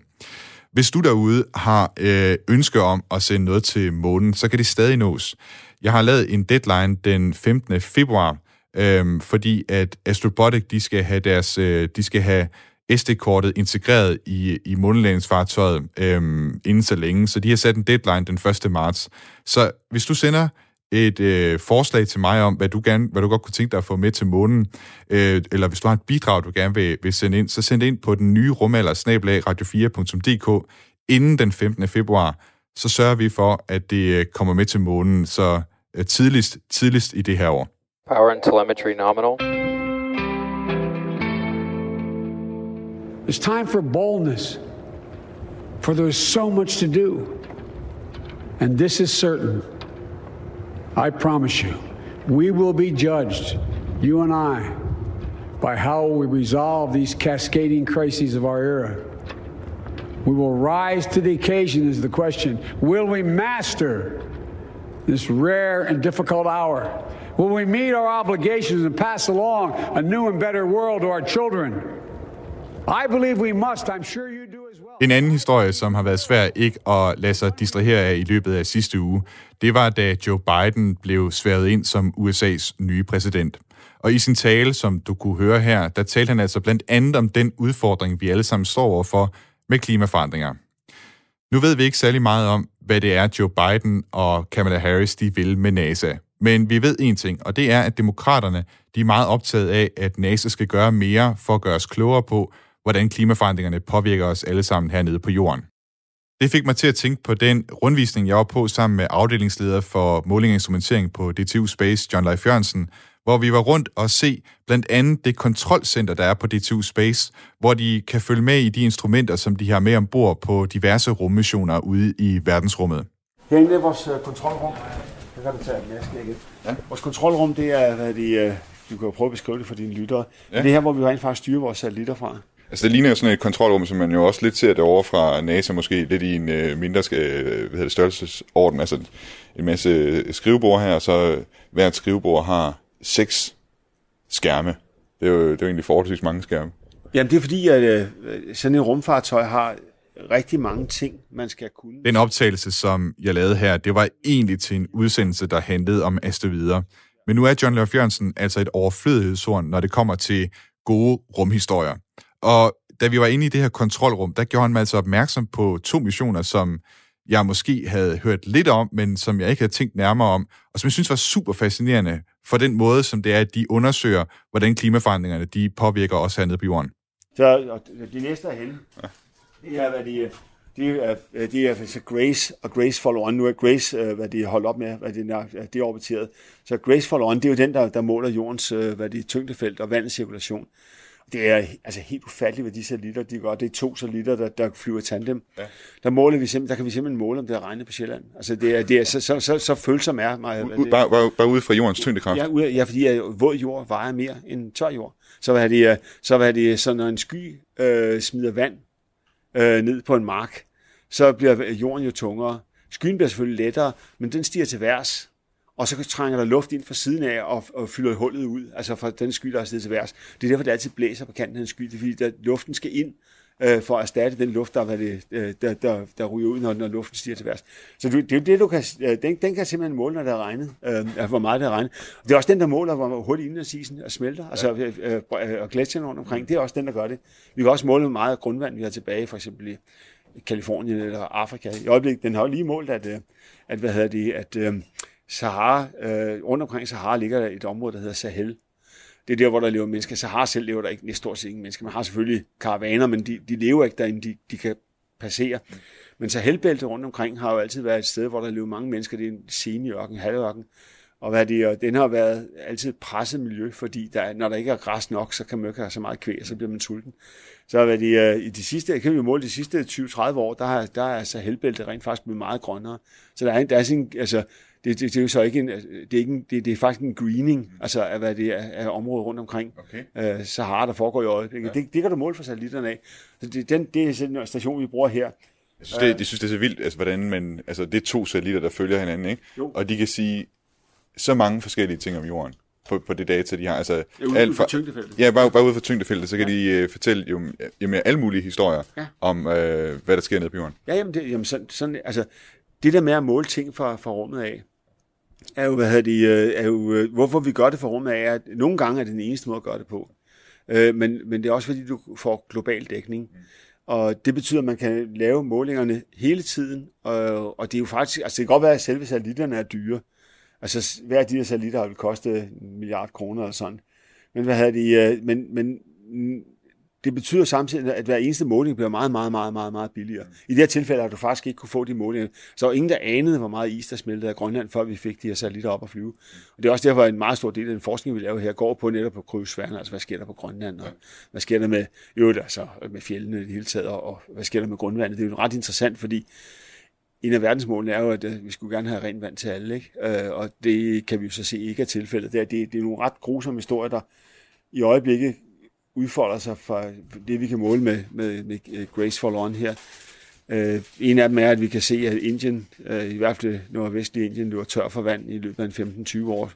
Hvis du derude har øh, ønske om at sende noget til månen, så kan det stadig nås. Jeg har lavet en deadline den 15. februar, øh, fordi at Astrobotic, de skal have deres, øh, de skal have SD-kortet integreret i, i månelandingsfartøjet øhm, inden så længe, så de har sat en deadline den 1. marts. Så hvis du sender et øh, forslag til mig om, hvad du, gerne, hvad du godt kunne tænke dig at få med til månen, øh, eller hvis du har et bidrag, du gerne vil, vil sende ind, så send det ind på den nye rumalder, radio4.dk, inden den 15. februar, så sørger vi for, at det øh, kommer med til månen, så øh, tidligst, tidligst i det her år. Power and telemetry nominal. It's time for boldness, for there's so much to do. And this is certain. I promise you, we will be judged, you and I, by how we resolve these cascading crises of our era. We will rise to the occasion, is the question. Will we master this rare and difficult hour? Will we meet our obligations and pass along a new and better world to our children? I believe we must. I'm sure you do as well. En anden historie, som har været svær ikke at lade sig distrahere af i løbet af sidste uge, det var, da Joe Biden blev sværet ind som USA's nye præsident. Og i sin tale, som du kunne høre her, der talte han altså blandt andet om den udfordring, vi alle sammen står overfor med klimaforandringer. Nu ved vi ikke særlig meget om, hvad det er, Joe Biden og Kamala Harris de vil med NASA. Men vi ved en ting, og det er, at demokraterne de er meget optaget af, at NASA skal gøre mere for at gøre os klogere på, hvordan klimaforandringerne påvirker os alle sammen hernede på jorden. Det fik mig til at tænke på den rundvisning, jeg var på sammen med afdelingsleder for måling og instrumentering på DTU Space, John Leif Jørgensen, hvor vi var rundt og se blandt andet det kontrolcenter, der er på DTU Space, hvor de kan følge med i de instrumenter, som de har med ombord på diverse rummissioner ude i verdensrummet. Herinde er vores øh, kontrolrum. Jeg kan du tage igen. Ja. Vores kontrolrum, det er, hvad de, øh, du kan prøve at beskrive det for dine lyttere. Ja. Det er her, hvor vi rent faktisk styrer vores satellitter fra. Altså det ligner jo sådan et kontrolrum, som man jo også lidt ser det over fra NASA, måske lidt i en øh, mindre øh, hvad hedder det, størrelsesorden. Altså en masse skrivebord her, og så hvert skrivebord har seks skærme. Det er jo, det er jo egentlig forholdsvis mange skærme. Jamen det er fordi, at øh, sådan en rumfartøj har rigtig mange ting, man skal kunne. Den optagelse, som jeg lavede her, det var egentlig til en udsendelse, der handlede om asteroider. Men nu er John Løf Jørgensen altså et overflødighedshorn, når det kommer til gode rumhistorier. Og da vi var inde i det her kontrolrum, der gjorde han mig altså opmærksom på to missioner, som jeg måske havde hørt lidt om, men som jeg ikke havde tænkt nærmere om, og som jeg synes var super fascinerende for den måde, som det er, at de undersøger, hvordan klimaforandringerne de påvirker os hernede på jorden. Så de næste er henne. Ja. Det er, hvad de, de er, de er så Grace og Grace Follow On. Nu er Grace, øh, hvad de holdt op med, hvad de, de er orbiteret. Så Grace Follow On, det er jo den, der, der måler jordens øh, hvad de, tyngdefelt og vandets cirkulation. Det er altså helt ufatteligt, hvad de satellitter de gør. Det er to satellitter, der, der flyver tandem. Ja. Der, måler vi simpelthen, der kan vi simpelthen måle, om det er regnet på Sjælland. Altså det er, det er så, så, så, så følsom er mig. Bare, bare, bare ude fra jordens tyngdekraft? Ja, ude, ja fordi våd jord vejer mere end tør jord. Så hvad det, så hvad det, så når en sky øh, smider vand øh, ned på en mark, så bliver jorden jo tungere. Skyen bliver selvfølgelig lettere, men den stiger til værs, og så trænger der luft ind fra siden af og, og fylder hullet ud, altså fra den sky, der er stedet til værs. Det er derfor, det altid blæser på kanten af en sky, det er fordi, der, luften skal ind øh, for at erstatte den luft, der, hvad det, øh, der, der, der ryger ud, når, når luften stiger til værs. Så det, det er det, du kan, øh, den, den kan simpelthen måle, når det er regnet, øh, hvor meget det er regnet. Det er også den, der måler, hvor hurtigt indlandsisen er smelter, altså øh, øh, og gletsjerne rundt omkring. Det er også den, der gør det. Vi kan også måle, hvor meget grundvand vi har tilbage, for eksempel i Kalifornien eller Afrika. I øjeblikket, den har jo lige målt, at, øh, at hvad hedder det, at øh, Sahara, øh, rundt omkring Sahara ligger der et område, der hedder Sahel. Det er der, hvor der lever mennesker. Sahara selv lever der ikke næsten stort set ingen mennesker. Man har selvfølgelig karavaner, men de, de lever ikke derinde, de, de kan passere. Men Sahelbæltet rundt omkring har jo altid været et sted, hvor der lever mange mennesker. Det er en semi-ørken, halvørken. Og hvad det, og den har været altid et presset miljø, fordi der, når der ikke er græs nok, så kan man ikke have så meget kvæg, og så bliver man sulten. Så hvad de, øh, i de sidste, kan vi måle de sidste 20-30 år, der, har, der er Sahelbæltet rent faktisk blevet meget grønnere. Så der er, der er sådan, altså, det, det, det er jo så ikke en, det er, ikke en, det, det er faktisk en greening, altså af, hvad det er, af området rundt omkring okay. uh, Sahara, der foregår i øjeblikket. Ja. Det, det kan du måle for satellitterne af. Så det, den, det er en station, vi bruger her. Jeg synes, det, jeg synes, det er så vildt, altså, hvordan man, altså, det er to satellitter, der følger hinanden, ikke? Jo. Og de kan sige så mange forskellige ting om jorden på, på det data, de har. Altså, Ja, ude- ude fra tyngdefeltet. Ja, bare, bare ude fra tyngdefeltet, så kan ja. de uh, fortælle jo, jamen, alle mulige historier Ja. om, uh, hvad der sker nede på jorden. Ja, jamen, det, jamen sådan, sådan, altså, det der med at måle ting fra, fra rummet af, er jo, hvad hedder de, øh, er jo, øh, hvorfor vi gør det for rummet er, at nogle gange er det den eneste måde at gøre det på. Øh, men, men det er også fordi, du får global dækning. Og det betyder, at man kan lave målingerne hele tiden, og, og det er jo faktisk, altså det kan godt være, at selve satellitterne er dyre. Altså hver af de her satellitter vil koste en milliard kroner eller sådan. Men hvad havde de, øh, men, men det betyder samtidig, at hver eneste måling bliver meget, meget, meget, meget, meget billigere. I det her tilfælde har du faktisk ikke kunne få de målinger. Så var ingen, der anede, hvor meget is, der smeltede af Grønland, før vi fik de her satellitter op at flyve. Og det er også derfor, at en meget stor del af den forskning, vi laver her, går på netop på krydsfærden, altså hvad sker der på Grønland, og hvad sker der med, jo, altså, med fjellene i det hele taget, og, hvad sker der med grundvandet. Det er jo ret interessant, fordi en af verdensmålene er jo, at øh, vi skulle gerne have rent vand til alle, ikke? Øh, og det kan vi jo så se ikke er tilfældet. Det er, det, det er nogle ret grusomme historier, der i øjeblikket udfolder sig fra det, vi kan måle med, med, med øh, Grace for On her. Øh, en af dem er, at vi kan se, at Indien, øh, i hvert fald nordvestlige Indien, løber tør for vand i løbet af en 15-20 år.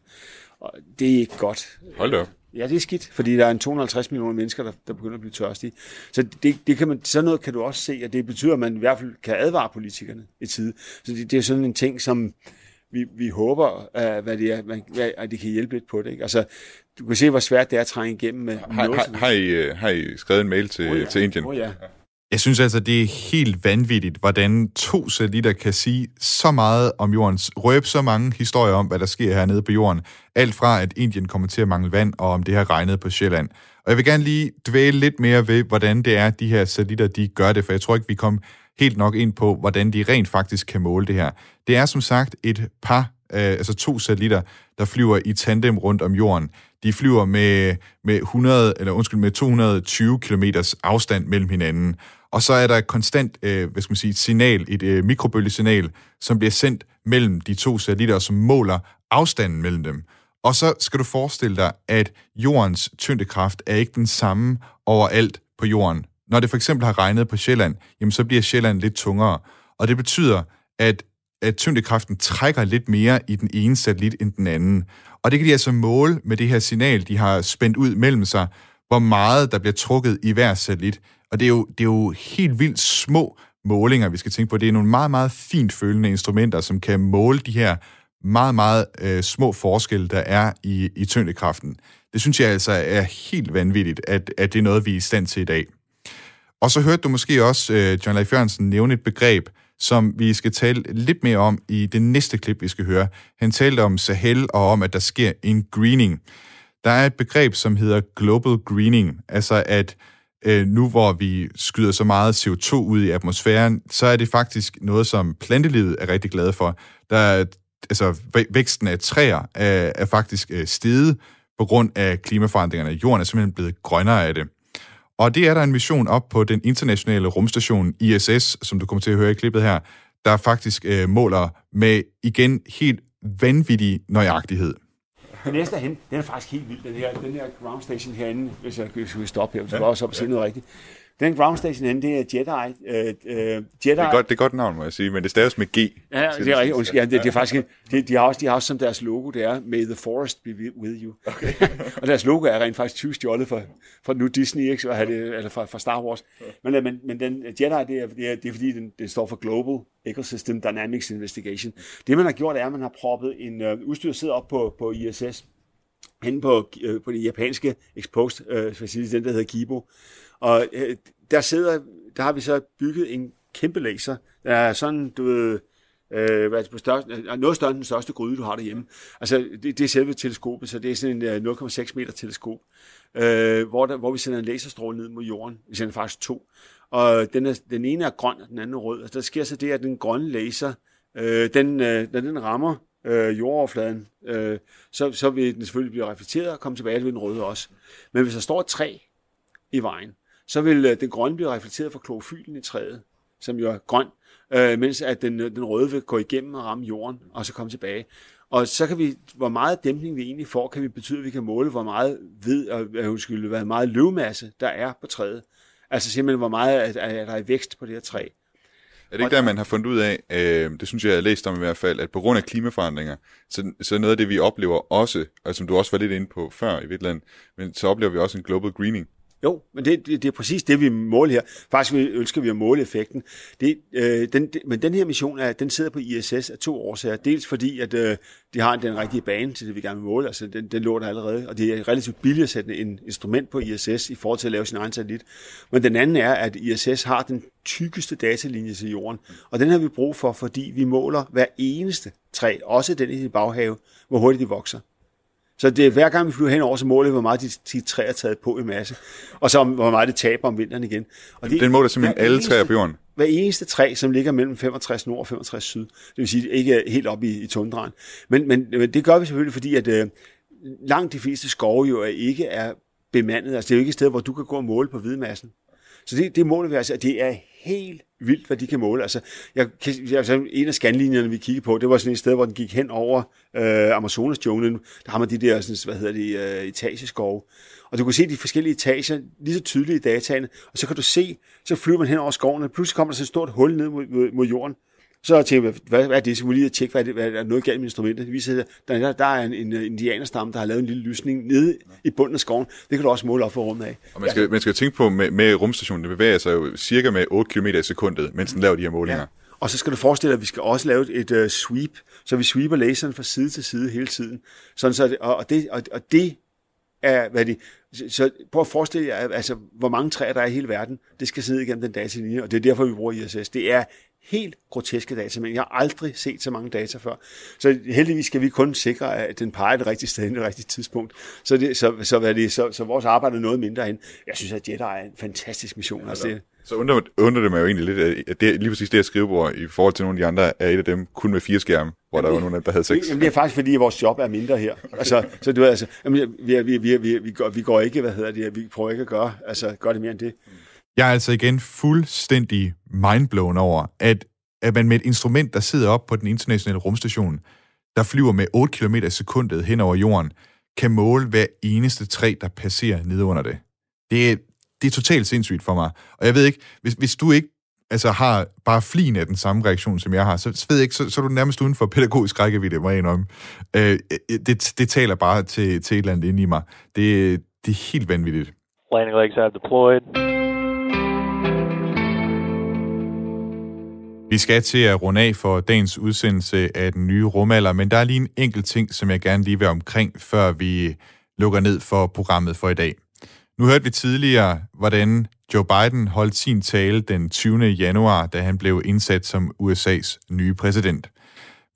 Og det er ikke godt. Hold da. Ja, det er skidt, fordi der er en 250 millioner mennesker, der, der begynder at blive tørstige. Så det, det kan man, sådan noget kan du også se, og det betyder, at man i hvert fald kan advare politikerne i tide. Så det, det er sådan en ting, som vi, vi håber, uh, hvad det er, man, hvad, at det kan hjælpe lidt på det. Ikke? Altså, du kan se, hvor svært det er at trænge igennem med Har, har, har, I, øh, har I skrevet en mail til, Åh ja. til Indien? Åh ja. Jeg synes altså, det er helt vanvittigt, hvordan to satellitter kan sige så meget om jordens, røbe så mange historier om, hvad der sker hernede på jorden. Alt fra, at Indien kommer til at mangle vand, og om det har regnet på Sjælland. Og jeg vil gerne lige dvæle lidt mere ved, hvordan det er, de her satellitter, de gør det, for jeg tror ikke, vi kom helt nok ind på, hvordan de rent faktisk kan måle det her. Det er som sagt et par, øh, altså to satellitter, der flyver i tandem rundt om jorden. De flyver med, med 100, eller undskyld, med 220 km afstand mellem hinanden. Og så er der et konstant, øh, hvad skal man sige, et signal, et øh, mikrobølgesignal, som bliver sendt mellem de to satellitter, som måler afstanden mellem dem. Og så skal du forestille dig, at jordens tyngdekraft er ikke den samme overalt på jorden. Når det for eksempel har regnet på Sjælland, jamen så bliver Sjælland lidt tungere. Og det betyder, at, at tyngdekraften trækker lidt mere i den ene satellit end den anden. Og det kan de altså måle med det her signal, de har spændt ud mellem sig, hvor meget der bliver trukket i hver satellit. Og det er jo, det er jo helt vildt små målinger, vi skal tænke på. Det er nogle meget, meget fint følende instrumenter, som kan måle de her meget, meget øh, små forskelle, der er i, i tyngdekraften. Det synes jeg altså er helt vanvittigt, at, at det er noget, vi er i stand til i dag. Og så hørte du måske også øh, John Leif Jørgensen nævne et begreb, som vi skal tale lidt mere om i det næste klip, vi skal høre. Han talte om Sahel og om, at der sker en greening. Der er et begreb, som hedder global greening, altså at øh, nu hvor vi skyder så meget CO2 ud i atmosfæren, så er det faktisk noget, som plantelivet er rigtig glade for. Der er, altså, væksten af træer er, er faktisk øh, steget på grund af klimaforandringerne. Jorden er simpelthen blevet grønnere af det. Og det er der en mission op på den internationale rumstation ISS, som du kommer til at høre i klippet her, der faktisk øh, måler med igen helt vanvittig nøjagtighed. Den næste hen, den er faktisk helt vild, den her, den her ground station herinde, hvis jeg vil stoppe her, hvis jeg også op og sige noget rigtigt. Den ground station herinde, det er Jedi. Øh, øh, Jedi. Det er, godt, det er godt navn, må jeg sige, men det staves med G. Ja, det er rigtigt. Undskyld, ja, det, det er faktisk, det, de, har også, de har også som deres logo, det er May the Forest be with you. Okay. og deres logo er rent faktisk 20 stjålet fra, fra nu Disney, ikke? Så det, eller fra, fra Star Wars. Men, øh, men, men den Jedi, det er, det er, det er fordi, den, det står for Global Ecosystem Dynamics Investigation. Det, man har gjort, er, at man har proppet en uh, udstyr sidder op på, på ISS, hen på, øh, på det japanske Exposed øh, facility, den der hedder Kibo. Og øh, der sidder, der har vi så bygget en kæmpe laser, der er sådan, du ved, øh, hvad er det på største, øh, noget større end den største gryde, du har derhjemme. Altså, det, det er selve teleskopet, så det er sådan en øh, 0,6 meter teleskop, øh, hvor, der, hvor vi sender en laserstråle ned mod jorden. Vi sender faktisk to. Og den, er, den ene er grøn, og den anden er rød. Og der sker så det, at den grønne laser, øh, den, øh, når den rammer øh, jordoverfladen, øh, så, så vil den selvfølgelig blive reflekteret og komme tilbage til den røde også. Men hvis der står et træ i vejen, så vil øh, den grønne blive reflekteret fra klorofylen i træet, som jo er grøn, øh, mens at den, den røde vil gå igennem og ramme jorden, og så komme tilbage. Og så kan vi, hvor meget dæmpning vi egentlig får, kan vi betyde, at vi kan måle, hvor meget ved, og, øh, undskyld, hvor meget løvmasse der er på træet. Altså simpelthen, hvor meget er, er der i vækst på det her træ. Er det ikke der, man har fundet ud af, øh, det synes jeg, jeg har læst om i hvert fald, at på grund af klimaforandringer, så, så noget af det, vi oplever også, og som du også var lidt inde på før i Vitland, men så oplever vi også en global greening. Jo, men det, det, det er præcis det, vi måler her. Faktisk vi ønsker vi at måle effekten. Det, øh, den, det, men den her mission, er, den sidder på ISS af to årsager. Dels fordi, at øh, de har den rigtige bane til det, vi gerne vil måle. Altså, den, den lå der allerede, og det er relativt billigt at sætte en instrument på ISS i forhold til at lave sin egen satellit. Men den anden er, at ISS har den tykkeste datalinje til jorden, og den har vi brug for, fordi vi måler hver eneste træ, også den i baghave, hvor hurtigt de vokser. Så det er hver gang vi flyver henover, så måler vi, hvor meget de, de træer er taget på i masse. Og så hvor meget det taber om vinteren igen. Og det, Den måler simpelthen alle træer på jorden? Hver eneste træ, som ligger mellem 65 nord og 65 syd. Det vil sige, ikke helt op i, i tundraen. Men, men, men det gør vi selvfølgelig, fordi at øh, langt de fleste skove jo ikke er bemandet. Altså det er jo ikke et sted, hvor du kan gå og måle på hvidmassen. Så det, det måler vi altså, at det er helt vildt, hvad de kan måle. Altså, jeg, altså, en af scanlinjerne, vi kiggede på, det var sådan et sted, hvor den gik hen over øh, Amazonas-junglen. Der har man de der, sådan, hvad hedder det, øh, etageskove. Og du kan se de forskellige etager lige så tydeligt i dataene, og så kan du se, så flyver man hen over skoven, og pludselig kommer der sådan et stort hul ned mod, mod, mod jorden. Så tænkte jeg, hvad, hvad er det? Så må lige tjekke, hvad er, det, hvad er noget galt med instrumentet. Det viser, at der, der er en, en indianerstamme, der har lavet en lille lysning nede i bunden af skoven. Det kan du også måle op for rummet af. Og man skal, ja. man skal tænke på, med, med rumstationen, det bevæger sig jo cirka med 8 km i sekundet, mens den laver de her målinger. Ja. Og så skal du forestille dig, at vi skal også lave et uh, sweep, så vi sweeper laseren fra side til side hele tiden. Sådan så, og, og, det, og, og det er, hvad de, så prøv at forestille jer, altså, hvor mange træer der er i hele verden. Det skal sidde igennem den datalinje, og det er derfor, vi bruger ISS. Det er helt groteske data, men jeg har aldrig set så mange data før. Så heldigvis skal vi kun sikre, at den peger det rigtige sted i det rigtige tidspunkt. Så, det, så, så, hvad det, så, så vores arbejde er noget mindre end. Jeg synes, at Jedi er en fantastisk mission. Ja, altså, det, så undrer, undrer det mig jo egentlig lidt, at det, lige præcis det her skrivebord i forhold til nogle af de andre, er et af dem kun med fire skærme, hvor jamen, der var nogle, der havde seks. Jamen, det er faktisk, fordi vores job er mindre her. Altså, så du ved, altså, jamen, vi, vi, vi, vi, vi, går, vi går ikke, hvad hedder det, vi prøver ikke at gøre, altså, gøre det mere end det. Jeg er altså igen fuldstændig mindblown over, at, at man med et instrument, der sidder op på den internationale rumstation, der flyver med 8 km i sekundet hen over jorden, kan måle hver eneste træ, der passerer ned under det. Det er, det er totalt sindssygt for mig. Og jeg ved ikke, hvis, hvis du ikke altså har bare flin af den samme reaktion, som jeg har, så, ved jeg ikke, så, så er du nærmest uden for pædagogisk rækkevidde, må jeg om. Øh, øh, det, det taler bare til, til et eller andet inde i mig. Det, det er helt vanvittigt. Landing legs have deployed. Vi skal til at runde af for dagens udsendelse af den nye rumalder, men der er lige en enkelt ting, som jeg gerne lige vil omkring, før vi lukker ned for programmet for i dag. Nu hørte vi tidligere, hvordan Joe Biden holdt sin tale den 20. januar, da han blev indsat som USA's nye præsident.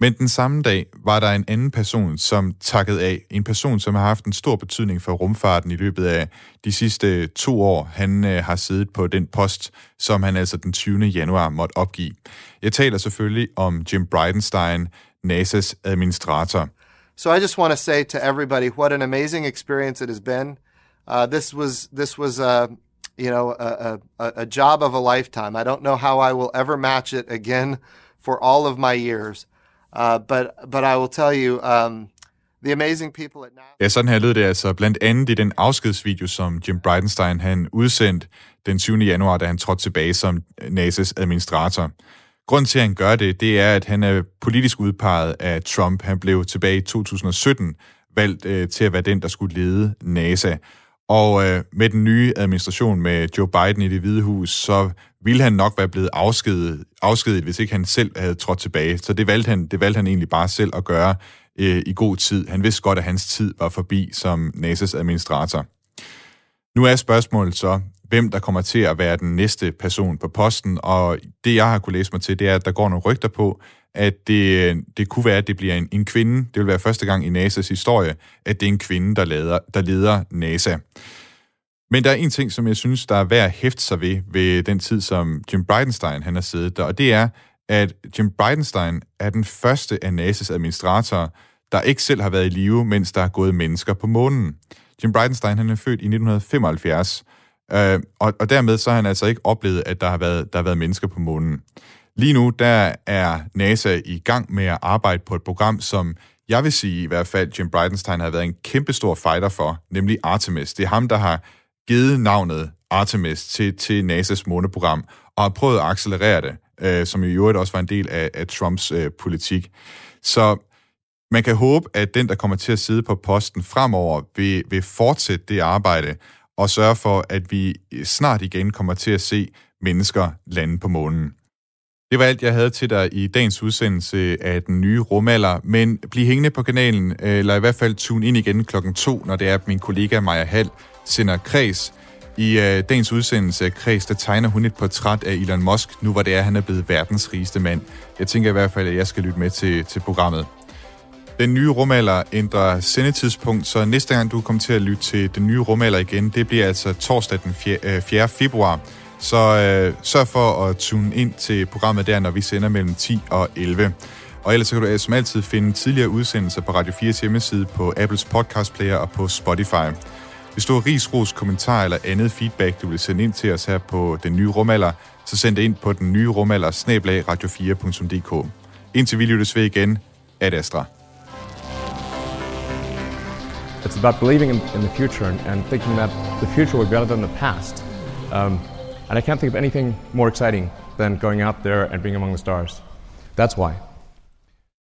Men den samme dag var der en anden person, som takkede af. En person, som har haft en stor betydning for rumfarten i løbet af de sidste to år. Han øh, har siddet på den post, som han altså den 20. januar måtte opgive. Jeg taler selvfølgelig om Jim Bridenstine, NASA's administrator. So I just want to say to everybody what an amazing experience it has been. Uh, this was this was a you know a, a, a job of a lifetime. I don't know how I will ever match it again for all of my years, uh, but but I will tell you. Um, The amazing people at NASA. Ja, sådan her lød det altså blandt andet i den afskedsvideo, som Jim Bridenstine han udsendte den 7. januar, da han trådte tilbage som NASA's administrator. Grunden til, at han gør det, det er, at han er politisk udpeget af Trump. Han blev tilbage i 2017 valgt øh, til at være den, der skulle lede NASA. Og øh, med den nye administration med Joe Biden i det hvide hus, så ville han nok være blevet afskedet, afskedet hvis ikke han selv havde trådt tilbage. Så det valgte han, det valgte han egentlig bare selv at gøre øh, i god tid. Han vidste godt, at hans tid var forbi som NASA's administrator. Nu er spørgsmålet så, hvem der kommer til at være den næste person på posten, og det jeg har kunne læse mig til, det er, at der går nogle rygter på, at det, øh, det kunne være, at det bliver en, en kvinde. Det vil være første gang i NASA's historie, at det er en kvinde, der leder, der leder NASA. Men der er en ting, som jeg synes, der er værd at hæfte sig ved, ved den tid, som Jim Bridenstine han har siddet der, og det er, at Jim Bridenstine er den første af NASA's administratorer, der ikke selv har været i live, mens der er gået mennesker på månen. Jim Bridenstine han er født i 1975, øh, og, og dermed så har han altså ikke oplevet, at der har været, der har været mennesker på månen. Lige nu, der er NASA i gang med at arbejde på et program, som jeg vil sige i hvert fald, Jim Bridenstine har været en kæmpestor fighter for, nemlig Artemis. Det er ham, der har givet navnet Artemis til, til NASA's måneprogram, og har prøvet at accelerere det øh, som i øvrigt også var en del af, af Trumps øh, politik. Så man kan håbe, at den, der kommer til at sidde på posten fremover, vil, vil fortsætte det arbejde og sørge for, at vi snart igen kommer til at se mennesker lande på månen. Det var alt, jeg havde til dig i dagens udsendelse af den nye rumalder, men bliv hængende på kanalen, øh, eller i hvert fald tune ind igen klokken 2, når det er, at min kollega Maja Hall sender kreds. I øh, dagens udsendelse af Kreds, der tegner hun et portræt af Elon Musk, nu hvor det er, at han er blevet verdens rigeste mand. Jeg tænker i hvert fald, at jeg skal lytte med til, til programmet. Den nye rumalder ændrer sendetidspunkt, så næste gang du kommer til at lytte til den nye rumalder igen, det bliver altså torsdag den 4. Øh, februar. Så øh, sørg for at tune ind til programmet der, når vi sender mellem 10 og 11. Og ellers så kan du øh, som altid finde tidligere udsendelser på Radio 4's hjemmeside, på Apples podcast player og på Spotify. Hvis du har ris, ros, kommentar eller andet feedback, du vil sende ind til os her på Den Nye Rumalder, så send det ind på den nye rumalder radio4.dk. Indtil vi lyttes ved igen, Ad Astra. It's about believing in, in the future and, and, thinking that the future will be better than the past. Um, and I can't think of anything more exciting than going out there and being among the stars. That's why.